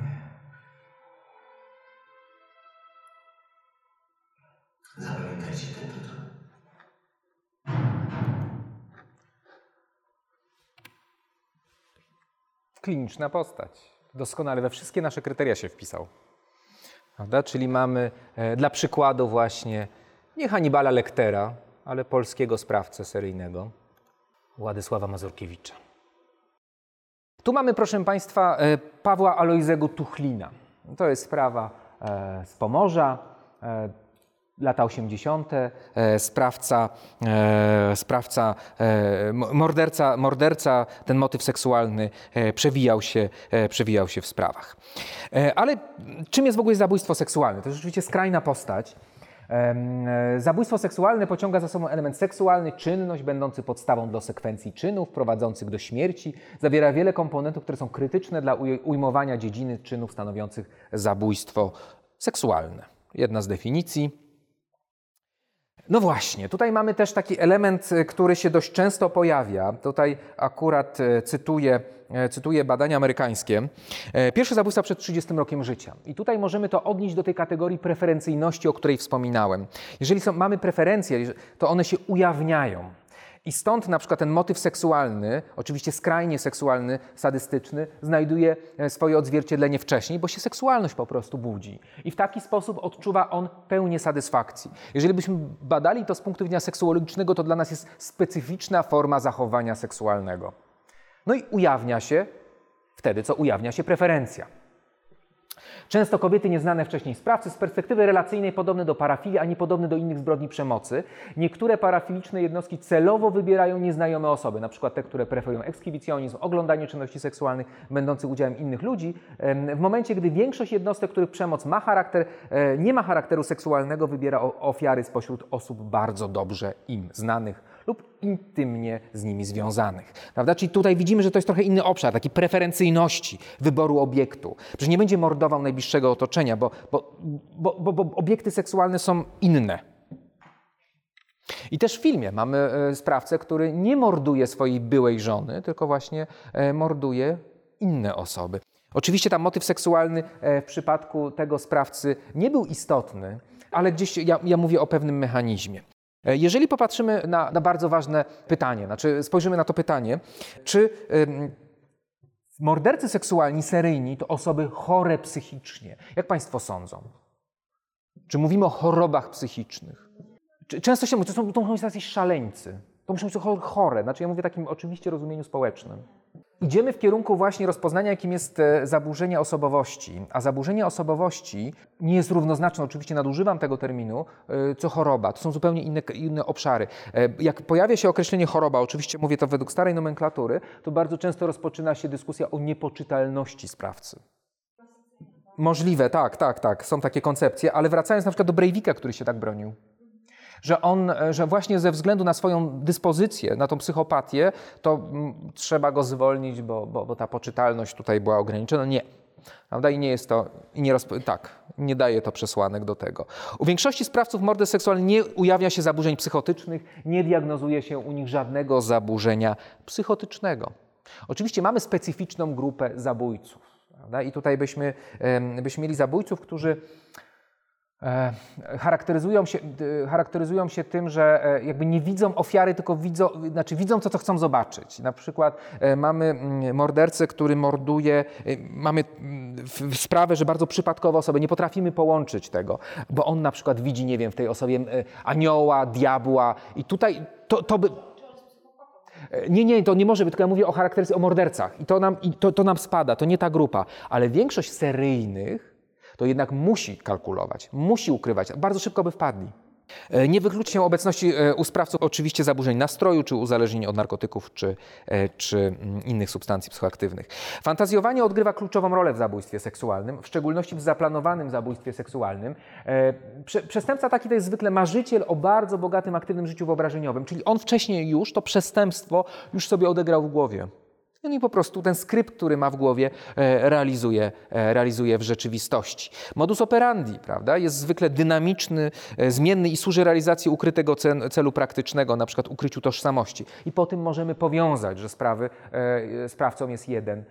Kliniczna postać. Doskonale we wszystkie nasze kryteria się wpisał. Prawda? Czyli mamy e, dla przykładu właśnie nie Hannibala Lectera, ale polskiego sprawcę seryjnego, Władysława Mazurkiewicza. Tu mamy, proszę Państwa, e, Pawła Alojzego Tuchlina. To jest sprawa e, z Pomorza lata 80., e, sprawca, e, sprawca e, morderca, morderca, ten motyw seksualny przewijał się, przewijał się w sprawach. Ale czym jest w ogóle zabójstwo seksualne? To jest rzeczywiście skrajna postać. Zabójstwo seksualne pociąga za sobą element seksualny, czynność będący podstawą do sekwencji czynów prowadzących do śmierci. Zawiera wiele komponentów, które są krytyczne dla ujmowania dziedziny czynów stanowiących zabójstwo seksualne. Jedna z definicji. No właśnie, tutaj mamy też taki element, y, który się dość często pojawia. Tutaj akurat y, cytuję, y, cytuję badania amerykańskie. Pierwsze zabójstwa przed 30 rokiem życia. I tutaj możemy to odnieść do tej kategorii preferencyjności, o której wspominałem. Jeżeli są, mamy preferencje, to one się ujawniają. I stąd na przykład ten motyw seksualny, oczywiście skrajnie seksualny, sadystyczny, znajduje e, swoje odzwierciedlenie wcześniej, bo się seksualność po prostu budzi. I w taki sposób odczuwa on pełnię satysfakcji. Jeżeli byśmy badali to z punktu widzenia seksuologicznego, to dla nas jest specyficzna forma zachowania seksualnego. No i ujawnia się wtedy, co ujawnia się preferencja. Często kobiety nieznane wcześniej sprawcy z perspektywy relacyjnej podobne do parafilii, a nie podobne do innych zbrodni przemocy. Niektóre parafiliczne jednostki celowo wybierają nieznajome osoby, na przykład te, które preferują ekskibicjonizm, oglądanie czynności seksualnych będących udziałem innych ludzi. W momencie, gdy większość jednostek, których przemoc ma charakter, e, nie ma charakteru seksualnego, wybiera ofiary spośród osób bardzo dobrze im znanych lub intymnie z nimi związanych. Prawda? Czyli tutaj widzimy, że to jest trochę inny obszar, taki preferencyjności wyboru obiektu. Że nie będzie mordował najbliższego otoczenia, bo, bo, bo, bo, obiekty seksualne są inne. I też w filmie mamy e, sprawcę, który nie morduje swojej byłej żony, tylko właśnie e, morduje inne osoby. Oczywiście tam motyw seksualny e, w przypadku tego sprawcy nie był istotny, ale gdzieś ja, ja mówię o pewnym mechanizmie. E, jeżeli popatrzymy na, na, bardzo ważne pytanie, znaczy spojrzymy na to pytanie, czy mordercy seksualni, seryjni to osoby chore psychicznie? Jak Państwo sądzą? Czy mówimy o chorobach psychicznych? Często się mówi, to, są, to muszą być jacyś szaleńcy. To muszą być chore. Znaczy ja mówię w takim oczywiście rozumieniu społecznym. Idziemy w kierunku właśnie rozpoznania, jakim jest e, zaburzenie osobowości. A zaburzenie osobowości nie jest równoznaczne, oczywiście nadużywam tego terminu, e, co choroba. To są zupełnie inne, inne obszary. E, jak pojawia się określenie choroba, oczywiście mówię to według starej nomenklatury, to bardzo często rozpoczyna się dyskusja o niepoczytalności sprawcy. Możliwe, tak, tak, tak, są takie koncepcje, ale wracając na przykład do Breivika, który się tak bronił że on, że właśnie ze względu na swoją dyspozycję, na tą psychopatię, to trzeba go zwolnić, bo, bo, bo ta poczytalność tutaj była ograniczona. Nie. Prawda? I nie jest to, i nie rozp- tak, nie daje to przesłanek do tego. U większości sprawców mordy seksualnej nie ujawnia się zaburzeń psychotycznych, nie diagnozuje się u nich żadnego zaburzenia psychotycznego. Oczywiście mamy specyficzną grupę zabójców. Prawda? I tutaj byśmy, byśmy mieli zabójców, którzy E, charakteryzują się, charakteryzują się tym, że e, jakby nie widzą ofiary, tylko widzą, znaczy widzą to, co chcą zobaczyć. Na przykład e, mamy mm, mordercę, który morduje, mamy mm, sprawę, że bardzo przypadkowo osobę, nie potrafimy połączyć tego, bo on na przykład widzi, nie wiem, w tej osobie anioła, diabła i tutaj to, to by... Nie, nie, to nie może być, tylko ja mówię o charakterystyce, o mordercach i to nam, i to, to nam spada, to nie ta grupa, ale większość seryjnych to jednak musi kalkulować, musi ukrywać, bardzo szybko by wpadli. E, nie wykluczy się obecności e, u sprawców oczywiście zaburzeń nastroju, czy uzależnień od narkotyków, czy, e, czy mm, innych substancji psychoaktywnych. Fantazjowanie odgrywa kluczową rolę w zabójstwie seksualnym, w szczególności w zaplanowanym zabójstwie seksualnym. Przestępca taki to jest zwykle marzyciel o bardzo bogatym, aktywnym życiu wyobrażeniowym, czyli on wcześniej już to przestępstwo już sobie odegrał w głowie. No i po prostu ten skrypt, który ma w głowie, e, realizuje, e, realizuje w rzeczywistości. Modus operandi prawda, jest zwykle dynamiczny, e, zmienny i służy realizacji ukrytego celu praktycznego, na przykład ukryciu tożsamości. I po tym możemy powiązać, że sprawy, sprawcą jest jeden,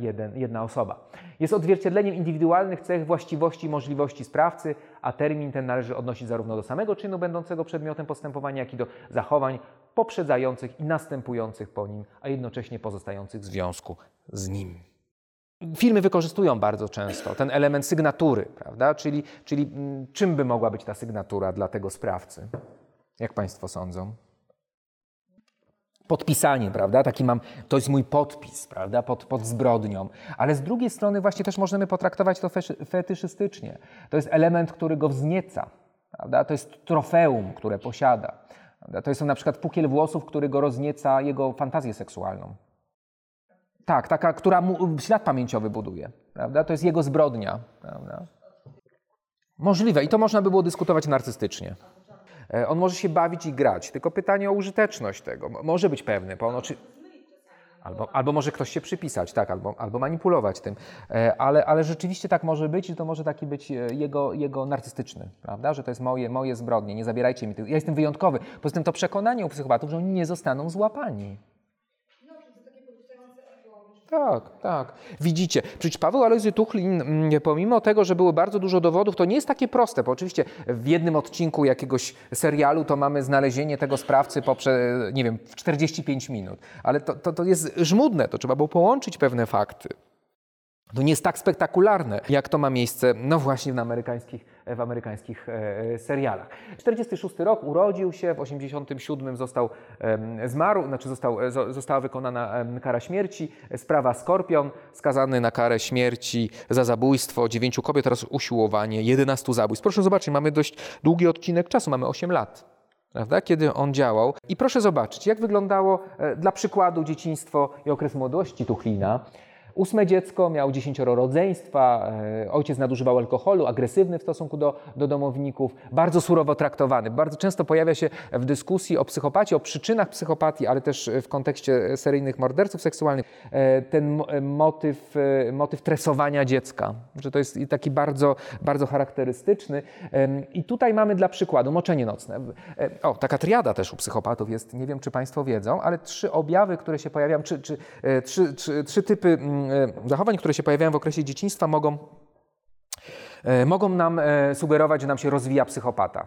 jeden, jedna osoba. Jest odzwierciedleniem indywidualnych cech, właściwości i możliwości sprawcy, a termin ten należy odnosić zarówno do samego czynu będącego przedmiotem postępowania, jak i do zachowań poprzedzających i następujących po nim, a jednocześnie pozostających w związku z nim. Filmy wykorzystują bardzo często ten element sygnatury, prawda? Czyli, czyli mm, czym by mogła być ta sygnatura dla tego sprawcy? Jak Państwo sądzą? Podpisanie, prawda? Taki mam, to jest mój podpis, prawda? Pod, pod zbrodnią. Ale z drugiej strony właśnie też możemy potraktować to fetyszystycznie. To jest element, który go wznieca, prawda? To jest trofeum, które posiada. Prawda? To jest na przykład pukiel włosów, który go roznieca jego fantazję seksualną. Tak, taka, która mu ślad pamięciowy buduje, prawda? To jest jego zbrodnia, prawda? Możliwe i to można by było dyskutować narcystycznie. E, on może się bawić i grać, tylko pytanie o użyteczność tego. Może być pewny, bo on oczy... Albo, albo może ktoś się przypisać, tak, albo, albo manipulować tym. E, ale, ale rzeczywiście tak może być i to może taki być e, jego, jego narcystyczny, prawda? Że to jest moje, moje zbrodnie, nie zabierajcie mi tego. Ja jestem wyjątkowy. Poza tym to przekonanie u psychopatów, że oni nie zostaną złapani. Tak, tak. Widzicie, przecież Paweł Alojzy Tuchlin, mm, pomimo tego, że było bardzo dużo dowodów, to nie jest takie proste, bo oczywiście w jednym odcinku jakiegoś serialu to mamy znalezienie tego sprawcy poprzez, nie wiem, w 45 minut, ale to, to, to jest żmudne, to trzeba było połączyć pewne fakty. To nie jest tak spektakularne, jak to ma miejsce, no właśnie w amerykańskich, w amerykańskich e, serialach. 46 rok, urodził się, w 87 został e, zmarł, znaczy został, e, została wykonana kara śmierci. Sprawa Skorpion, skazany na karę śmierci za zabójstwo dziewięciu kobiet oraz usiłowanie 11 zabójstw. Proszę zobaczyć, mamy dość długi odcinek czasu, mamy 8 lat. Prawda? Kiedy on działał. I proszę zobaczyć, jak wyglądało dla przykładu dzieciństwo i okres młodości Tuchlina. Ósme dziecko, miał dziesięcioro rodzeństwa, e, ojciec nadużywał alkoholu, agresywny w stosunku do, do domowników, bardzo surowo traktowany. Bardzo często pojawia się w dyskusji o psychopatii, o przyczynach psychopatii, ale też w kontekście seryjnych morderców seksualnych, e, ten e, motyw, motyw tresowania dziecka, że to jest taki bardzo, bardzo charakterystyczny. I tutaj mamy dla przykładu moczenie nocne. O, taka triada też u psychopatów jest, nie wiem czy Państwo wiedzą, ale trzy objawy, które się pojawiają, czy, czy, trzy, trzy, trzy typy mm, zachowań, które się pojawiają w okresie dzieciństwa, mogą, e, mogą nam e, sugerować, że nam się rozwija psychopata.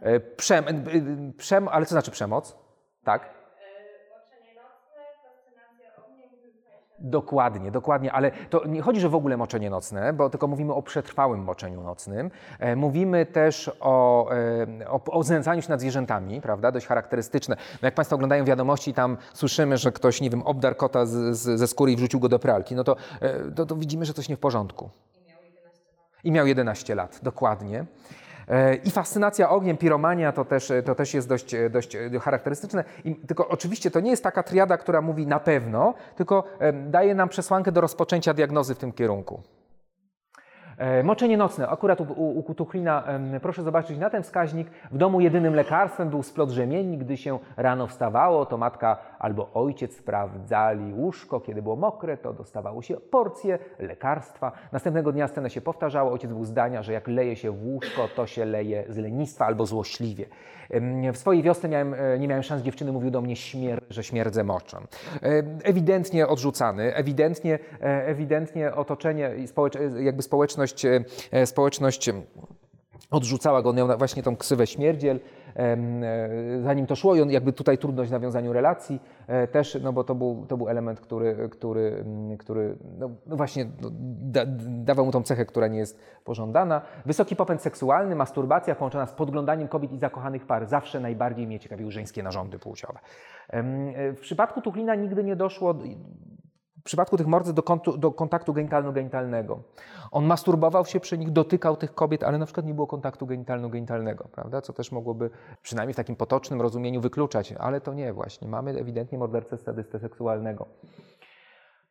E, Przem, e, e, przem, ale co znaczy przemoc? Tak? Dokładnie, dokładnie, ale to nie chodzi, że w ogóle moczenie nocne, bo tylko mówimy o przetrwałym moczeniu nocnym. E, Mówimy też o, e, o, o znęcaniu się nad zwierzętami, prawda, dość charakterystyczne. No jak Państwo oglądają wiadomości, tam słyszymy, że ktoś, nie wiem, obdarł kota z, z, ze skóry i wrzucił go do pralki, no to, e, to, to widzimy, że coś nie w porządku. I miał 11 lat, dokładnie. E, I fascynacja ogniem, piromania to też, to też jest dość, dość charakterystyczne. I, tylko oczywiście to nie jest taka triada, która mówi na pewno, tylko e, daje nam przesłankę do rozpoczęcia diagnozy w tym kierunku. E, Moczenie nocne. Akurat u, u, u Tuchlina, proszę zobaczyć na ten wskaźnik. W domu jedynym lekarstwem był splot rzemiennik. Gdy się rano wstawało, to matka albo ojciec sprawdzali łóżko. Kiedy było mokre, to dostawało się porcje lekarstwa. Następnego dnia scena się powtarzała. Ojciec był zdania, że jak leje się w łóżko, to się leje z lenistwa albo złośliwie. W swojej wiosce miałem, e, nie miałem szans, dziewczyny mówił do mnie, śmier że śmierdzę moczem. E, Ewidentnie odrzucany, ewidentnie, e, ewidentnie otoczenie społecz, jakby społeczność, e, społeczność odrzucała go, on miał właśnie tą ksywę śmierdziel. E, Zanim to szło i on jakby tutaj trudność w nawiązaniu relacji e, też, no bo to był, to był element, który, który, który no, no właśnie no, da, dawał mu tą cechę, która nie jest pożądana. Wysoki popęd seksualny, masturbacja połączona z podglądaniem kobiet i zakochanych par. Zawsze najbardziej mnie ciekawiły żeńskie narządy płciowe. E, W przypadku Tuchlina nigdy nie doszło w przypadku tych morderstw do, kontu, do kontaktu genitalno-genitalnego. On masturbował się przy nich, dotykał tych kobiet, ale na przykład nie było kontaktu genitalno-genitalnego, prawda? Co też mogłoby przynajmniej w takim potocznym rozumieniu wykluczać, ale to nie właśnie. Mamy ewidentnie mordercę sadystę seksualnego.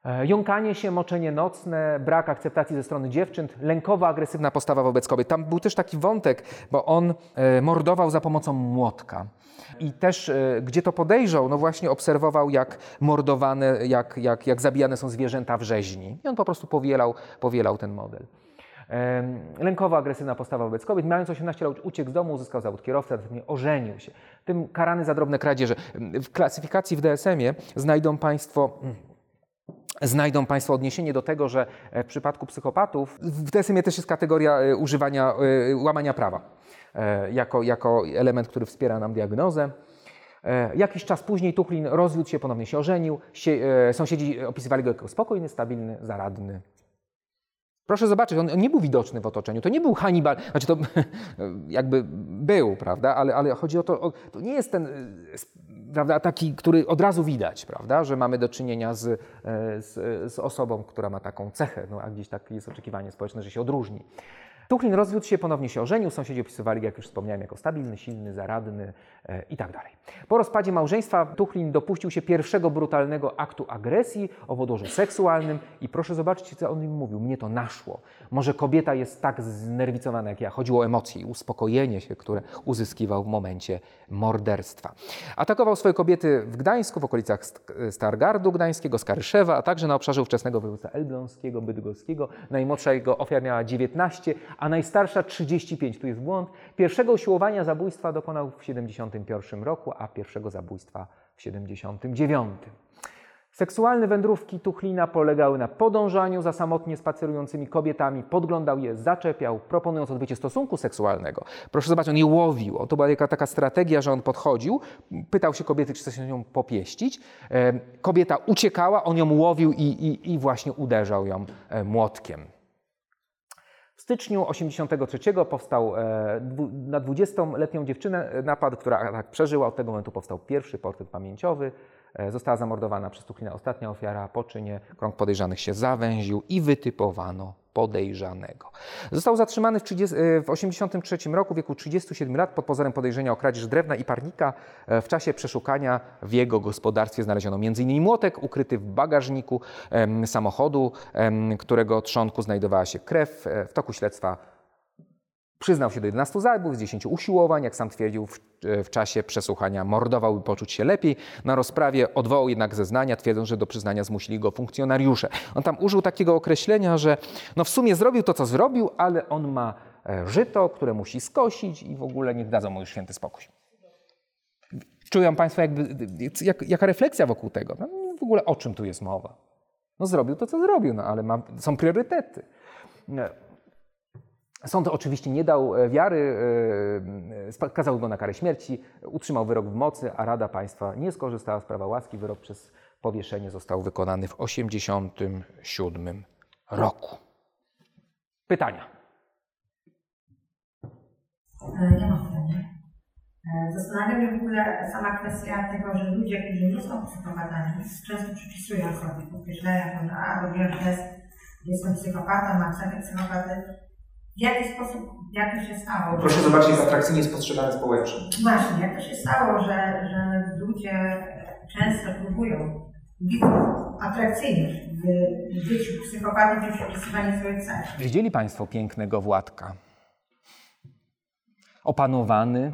E, Jąkanie się, moczenie nocne, brak akceptacji ze strony dziewczyn, lękowo-agresywna postawa wobec kobiet. Tam był też taki wątek, bo on e, mordował za pomocą młotka. I też, e, gdzie to podejrzał, no właśnie obserwował, jak mordowane, jak, jak, jak zabijane są zwierzęta w rzeźni. I on po prostu powielał, powielał ten model. Em, Lękowo-agresywna postawa wobec kobiet. Mając 18 lat uciekł z domu, uzyskał zawód kierowcy, następnie ożenił się. Tym karany za drobne kradzieże. W klasyfikacji w DSM-ie znajdą Państwo znajdą Państwo odniesienie do tego, że e, w przypadku psychopatów w DSM-ie też jest kategoria e, używania, e, łamania prawa jako, jako element, który wspiera nam diagnozę. Jakiś czas później Tuchlin rozwiódł się, ponownie się ożenił. Sie, sąsiedzi opisywali go jako spokojny, stabilny, zaradny. Proszę zobaczyć, on nie był widoczny w otoczeniu. To nie był Hannibal, znaczy to jakby był, prawda, ale, ale chodzi o to, o, to nie jest ten, s- prawda, taki, który od razu widać, prawda, że mamy do czynienia z, e, z, z osobą, która ma taką cechę, no, a gdzieś takie jest oczekiwanie społeczne, że się odróżni. Tuchlin rozwiódł się, ponownie się ożenił, sąsiedzi opisywali jak już wspomniałem, jako stabilny, silny, zaradny e, i tak. Po rozpadzie małżeństwa Tuchlin dopuścił się pierwszego brutalnego aktu agresji o wodorzu seksualnym i proszę zobaczyć, co on im mówił. Mnie to naszło. Może kobieta jest tak znerwicowana jak ja. Chodziło o emocje i uspokojenie się, które uzyskiwał w momencie morderstwa. Atakował swoje kobiety w Gdańsku, w okolicach St- Stargardu Gdańskiego, Skaryszewa, a także na obszarze ówczesnego województwa elbląskiego, bydgoskiego. Najmłodsza jego ofiara miała 19, a najstarsza 35. Tu jest błąd. Pierwszego usiłowania zabójstwa dokonał w 71 roku, a pierwszego zabójstwa w 79. Seksualne wędrówki Tuchlina polegały na podążaniu za samotnie spacerującymi kobietami, podglądał je, zaczepiał, proponując odbycie stosunku seksualnego. Proszę zobaczyć, on je łowił. To była jaka, taka strategia, że on podchodził, pytał się kobiety, czy chce się nią popieścić. E, Kobieta uciekała, on ją łowił i, i, i właśnie uderzał ją e, młotkiem. Styczniu 1983 powstał e, dwu- na 20-letnią dziewczynę e, napad, która atak przeżyła. Od tego momentu powstał pierwszy portret pamięciowy. E, Została zamordowana przez Tuchlina ostatnia ofiara. Po czynie krąg podejrzanych się zawęził i wytypowano podejrzanego. Został zatrzymany w 1983 roku w wieku 37 lat pod pozorem podejrzenia o kradzież drewna i parnika. E, w czasie przeszukania w jego gospodarstwie znaleziono m.in. młotek ukryty w bagażniku samochodu, którego trzonku znajdowała się krew. E, W toku śledztwa Przyznał się do 11 zabójstw, 10 usiłowań, jak sam twierdził w, w czasie przesłuchania, mordował, by poczuć się lepiej. Na rozprawie odwołał jednak zeznania, twierdząc, że do przyznania zmusili go funkcjonariusze. On tam użył takiego określenia, że no w sumie zrobił to, co zrobił, ale on ma e, żyto, które musi skosić i w ogóle niech dadzą mu już święty spokój. Czują Państwo jakby, jak, jaka refleksja wokół tego? No, w ogóle o czym tu jest mowa? No zrobił to, co zrobił, no ale ma, są priorytety. Sąd oczywiście nie dał e, wiary, e, skazał go na karę śmierci, utrzymał wyrok w mocy, a Rada Państwa nie skorzystała z prawa łaski. Wyrok przez powieszenie został wykonany w 1987 roku. Pytania? E, Ja mam pytanie. E, Zastanawia mnie w ogóle sama kwestia tego, że ludzie, którzy nie są psychopatami, często przypisują sobie, podkreślają, że a, robiłem test, jestem psychopatą, mam cechy psychopaty. W jaki sposób, jak to się stało? Proszę zobaczyć, jak atrakcyjnie jest postrzegane społecznie. Właśnie, jak to się stało, że, że ludzie często próbują atrakcyjność w w byciu psychopatą i przepisywaniu swoich cech. Widzieli Państwo pięknego Władka? Opanowany,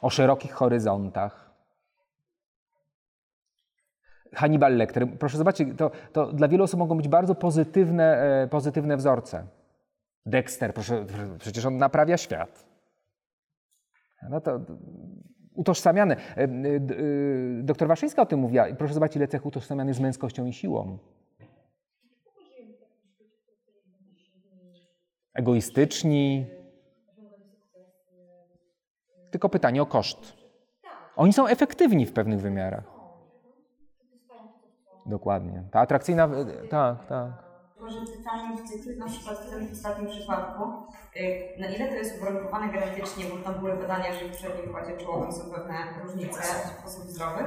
o szerokich horyzontach. Hannibal Lecter, proszę zobaczyć, to, to dla wielu osób mogą być bardzo pozytywne, e, pozytywne wzorce. Dexter, proszę, przecież on naprawia świat. No to utożsamiane. E, e, e, Doktor Waszyńska o tym mówiła. Proszę zobaczyć, ile cech utożsamiany z męskością i siłą. Egoistyczni. Tylko pytanie o koszt. Oni są efektywni w pewnych wymiarach. Dokładnie. Ta atrakcyjna. Tak, tak. Może pytanie, czy ty na przykład w tym ostatnim przypadku, y, na ile to jest uwarunkowane genetycznie, bo tam były badania, że w przednim układzie czołowym są pewne różnice osób zdrowych,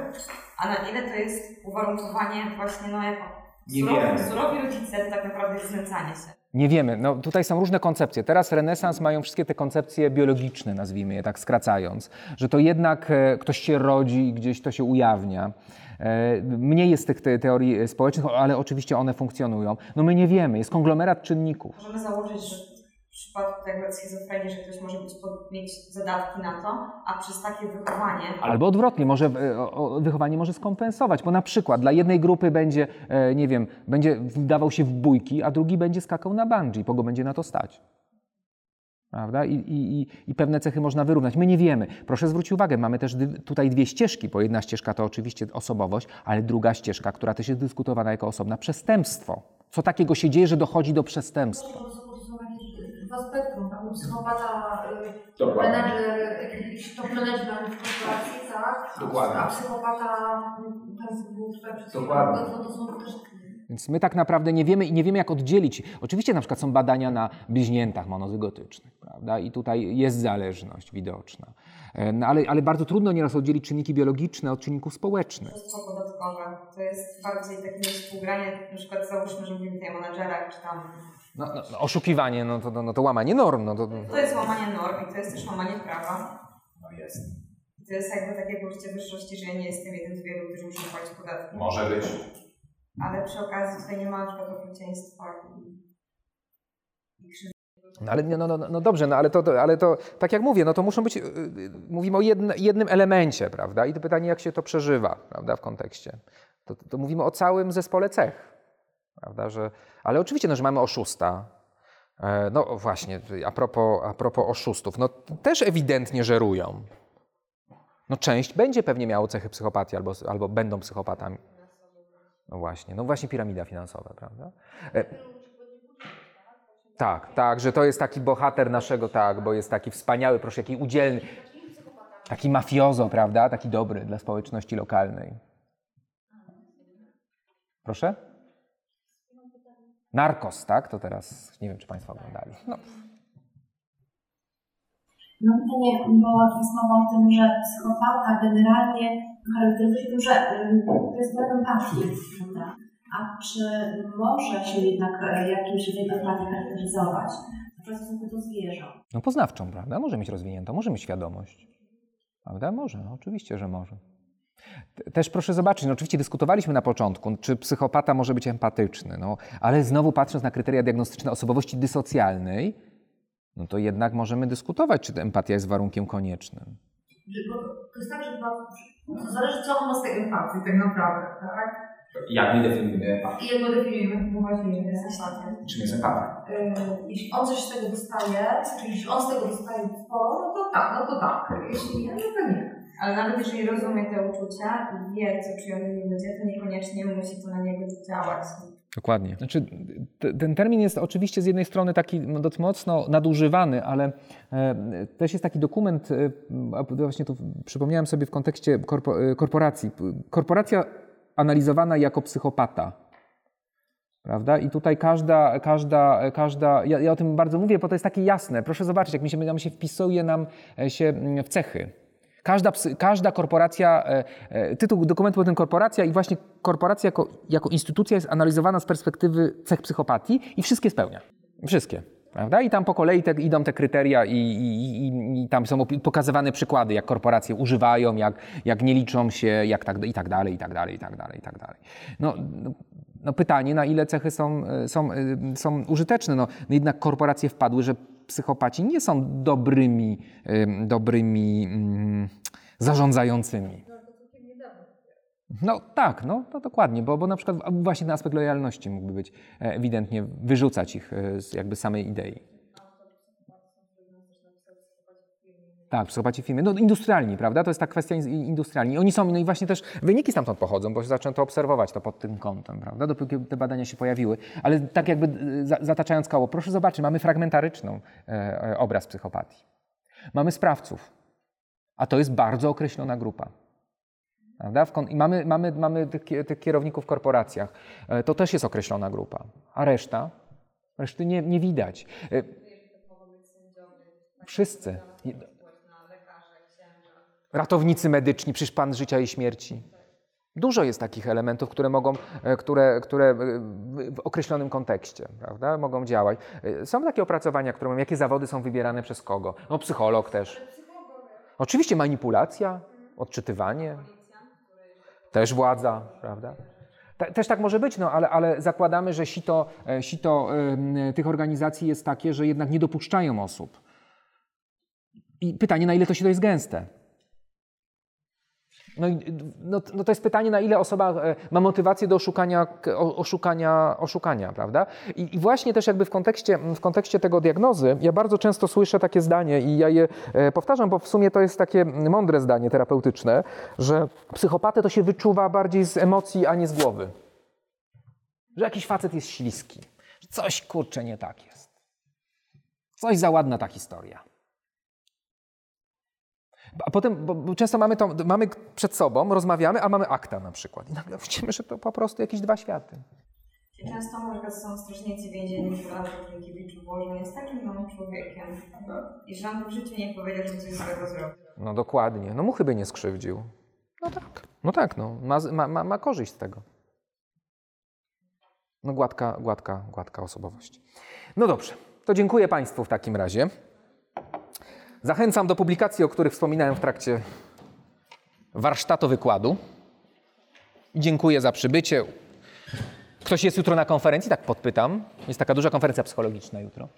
a na ile to jest uwarunkowanie właśnie, no jako Nie surowi, rodzice, to tak naprawdę jest znęcanie się. Nie wiemy. No, tutaj są różne koncepcje. Teraz renesans mają wszystkie te koncepcje biologiczne, nazwijmy je tak skracając, że to jednak e, ktoś się rodzi i gdzieś to się ujawnia. E, Mniej jest tych te, teorii e, społecznych, ale oczywiście one funkcjonują. No my nie wiemy, jest konglomerat czynników. Możemy założyć, że w przypadku tego schizofrenii, że ktoś może być, mieć zadatki na to, a przez takie wychowanie Albo odwrotnie, może e, wychowanie może skompensować, bo na przykład dla jednej grupy będzie, e, nie wiem, będzie wdawał się w bójki, a drugi będzie skakał na bungee, bo go będzie na to stać. Prawda? I, i, i- pewne cechy można wyrównać. My nie wiemy. Proszę zwrócić uwagę, mamy też tutaj dwie ścieżki, bo jedna ścieżka to oczywiście osobowość, ale druga ścieżka, która też jest dyskutowana jako osobna, przestępstwo. Co takiego się dzieje, że dochodzi do przestępstwa? To spektrum, tak? Psychopata, y, Dokładnie. menadżer, jakiś top menadżer w korporacji, tak? Dokładnie. A psychopata, y, ten chwilą, Dokładnie. to, to są też Więc my tak naprawdę nie wiemy i nie wiemy, jak oddzielić. Oczywiście na przykład są badania na bliźniętach monozygotycznych, prawda? I tutaj jest zależność widoczna. E, No, ale, ale bardzo trudno nieraz oddzielić czynniki biologiczne od czynników społecznych. Oszustwo podatkowe. To jest bardziej takie współgranie, na przykład załóżmy, że mówimy tutaj o menadżerach, czy tam... No, no, no, oszukiwanie, no to, no, no to łamanie norm. No to, To jest łamanie norm i to jest też łamanie prawa. No jest. To jest jakby takie poczucie wyższości, że ja nie jestem jednym z wielu, którzy muszą płacić podatki. Może być. Ale przy okazji tutaj nie ma na przykład okrucieństwa i, i krzywdy. No, ale, no, no, no, no dobrze, no, ale, to, to, ale to tak jak mówię, no to muszą być, y, y, mówimy o jedn, jednym elemencie, prawda? I to pytanie, jak się to przeżywa, prawda, w kontekście. To, to mówimy o całym zespole cech, prawda? Że, ale oczywiście, no, że mamy oszusta. E, No właśnie, a propos, a propos oszustów, no też ewidentnie żerują. No część będzie pewnie miało cechy psychopatii albo, albo będą psychopatami. No właśnie, no właśnie piramida finansowa, prawda? E, tak, tak, że to jest taki bohater naszego, tak, bo jest taki wspaniały, proszę, jaki udzielny. Taki mafiozo, prawda? Taki dobry dla społeczności lokalnej. Proszę? Narkos, tak? To teraz nie wiem, czy Państwo oglądali. No. No pytanie, bo jest mowa o tym, że psychopata generalnie charakteryzuje się tym, że ym, to jest brak empatii, prawda? A A czy może się jednak e, jakimś rodzajem empatii charakteryzować w stosunku do zwierząt? No poznawczą, prawda? Może mieć rozwiniętą, może mieć świadomość. Prawda? Może, no, oczywiście, że może. Też proszę zobaczyć, no oczywiście dyskutowaliśmy na początku, czy psychopata może być empatyczny, no, ale znowu patrząc na kryteria diagnostyczne osobowości dysocjalnej, no to jednak możemy dyskutować, czy ta empatia jest warunkiem koniecznym. Bo to jest tak, że to zależy, co on ma z tej empatii tak naprawdę, tak? Jak my definiujemy empatię? I jak go definiujemy, bo właśnie jest empatią. Czym jest empatia? Yy, jeśli on coś z tego dostaje, czyli jeśli on z tego dostaje sporo, no to tak, no to tak. Jeśli nie, no to nie. Ale nawet jeżeli rozumie te uczucia i wie, co czują inni ludzie, to niekoniecznie musi to na niego działać. Dokładnie. Znaczy, ten termin jest oczywiście z jednej strony taki dość mocno nadużywany, ale e, też jest taki dokument, e, właśnie tu przypomniałem sobie w kontekście e, korporacji. Korporacja analizowana jako psychopata. Prawda? I tutaj każda, każda, każda ja, ja o tym bardzo mówię, bo to jest takie jasne. Proszę zobaczyć, jak mi się, nam się wpisuje nam się mm, w cechy. Każda, każda korporacja, e, e, tytuł dokumentu był ten korporacja i właśnie korporacja jako, jako instytucja jest analizowana z perspektywy cech psychopatii i wszystkie spełnia. Wszystkie. Prawda? I tam po kolei te, idą te kryteria i, i, i, i tam są pokazywane przykłady, jak korporacje używają, jak, jak nie liczą się, jak tak, i tak dalej, i tak dalej, i tak dalej, i tak dalej. No, no, no pytanie, na ile cechy są, e, są, są użyteczne. No, no jednak korporacje wpadły, że psychopaci nie są dobrymi, dobrymi mm, zarządzającymi. No tak, no, no dokładnie, bo, bo na przykład właśnie ten aspekt lojalności mógłby być e, ewidentnie wyrzucać ich e, z jakby samej idei. Tak, psychopaci w firmie. No industrialni, prawda? To jest ta kwestia in- industrialni. Oni są, no i właśnie też wyniki stamtąd pochodzą, bo zaczęto obserwować to pod tym kątem, prawda? Dopóki te badania się pojawiły. Ale tak jakby za, zataczając koło, proszę zobaczyć, mamy fragmentaryczną e, e, obraz psychopatii. Mamy sprawców, a to jest bardzo określona grupa. Prawda? I mamy, mamy, mamy tych, tych kierowników w korporacjach. E, To też jest określona grupa. A reszta? Reszty nie, nie widać. E, Wszyscy. Ratownicy medyczni, przecież Pan życia i śmierci. Dużo jest takich elementów, które mogą, e, które, które e, w- określonym kontekście prawda, mogą działać. E, Są takie opracowania, które mówią, jakie zawody są wybierane przez kogo. No psycholog też. Oczywiście manipulacja, odczytywanie, też władza, prawda? Te- Też tak może być, no, ale, ale zakładamy, że sito, sito tych organizacji jest takie, że jednak nie dopuszczają osób. I pytanie, na ile to sito jest gęste? No, no, no to jest pytanie, na ile osoba e, ma motywację do oszukania, oszukania, oszukania prawda? I, I właśnie też jakby w kontekście, w kontekście tego diagnozy, ja bardzo często słyszę takie zdanie i ja je e, powtarzam, bo w sumie to jest takie mądre zdanie terapeutyczne, że psychopatę to się wyczuwa bardziej z emocji, a nie z głowy. Że jakiś facet jest śliski. Że coś, kurczę, nie tak jest. Coś za ładna ta historia. A potem, bo, bo często mamy, to, mamy przed sobą, rozmawiamy, a mamy akta na przykład. I nagle widzimy, że to po prostu jakieś dwa światy. Często na przykład są strażnicy więzienni w Królkiewiczu, bo on jest takim małym człowiekiem i że on w życiu nie powiedział, że coś złego zrobił. No dokładnie. No muchy by nie skrzywdził. No tak. No tak, no. Ma, ma, ma korzyść z tego. No gładka, gładka, gładka osobowość. No dobrze. To dziękuję Państwu w takim razie. Zachęcam do publikacji, o których wspominałem w trakcie warsztatu wykładu. Dziękuję za przybycie. Ktoś jest jutro na konferencji? Tak podpytam. Jest taka duża konferencja psychologiczna jutro.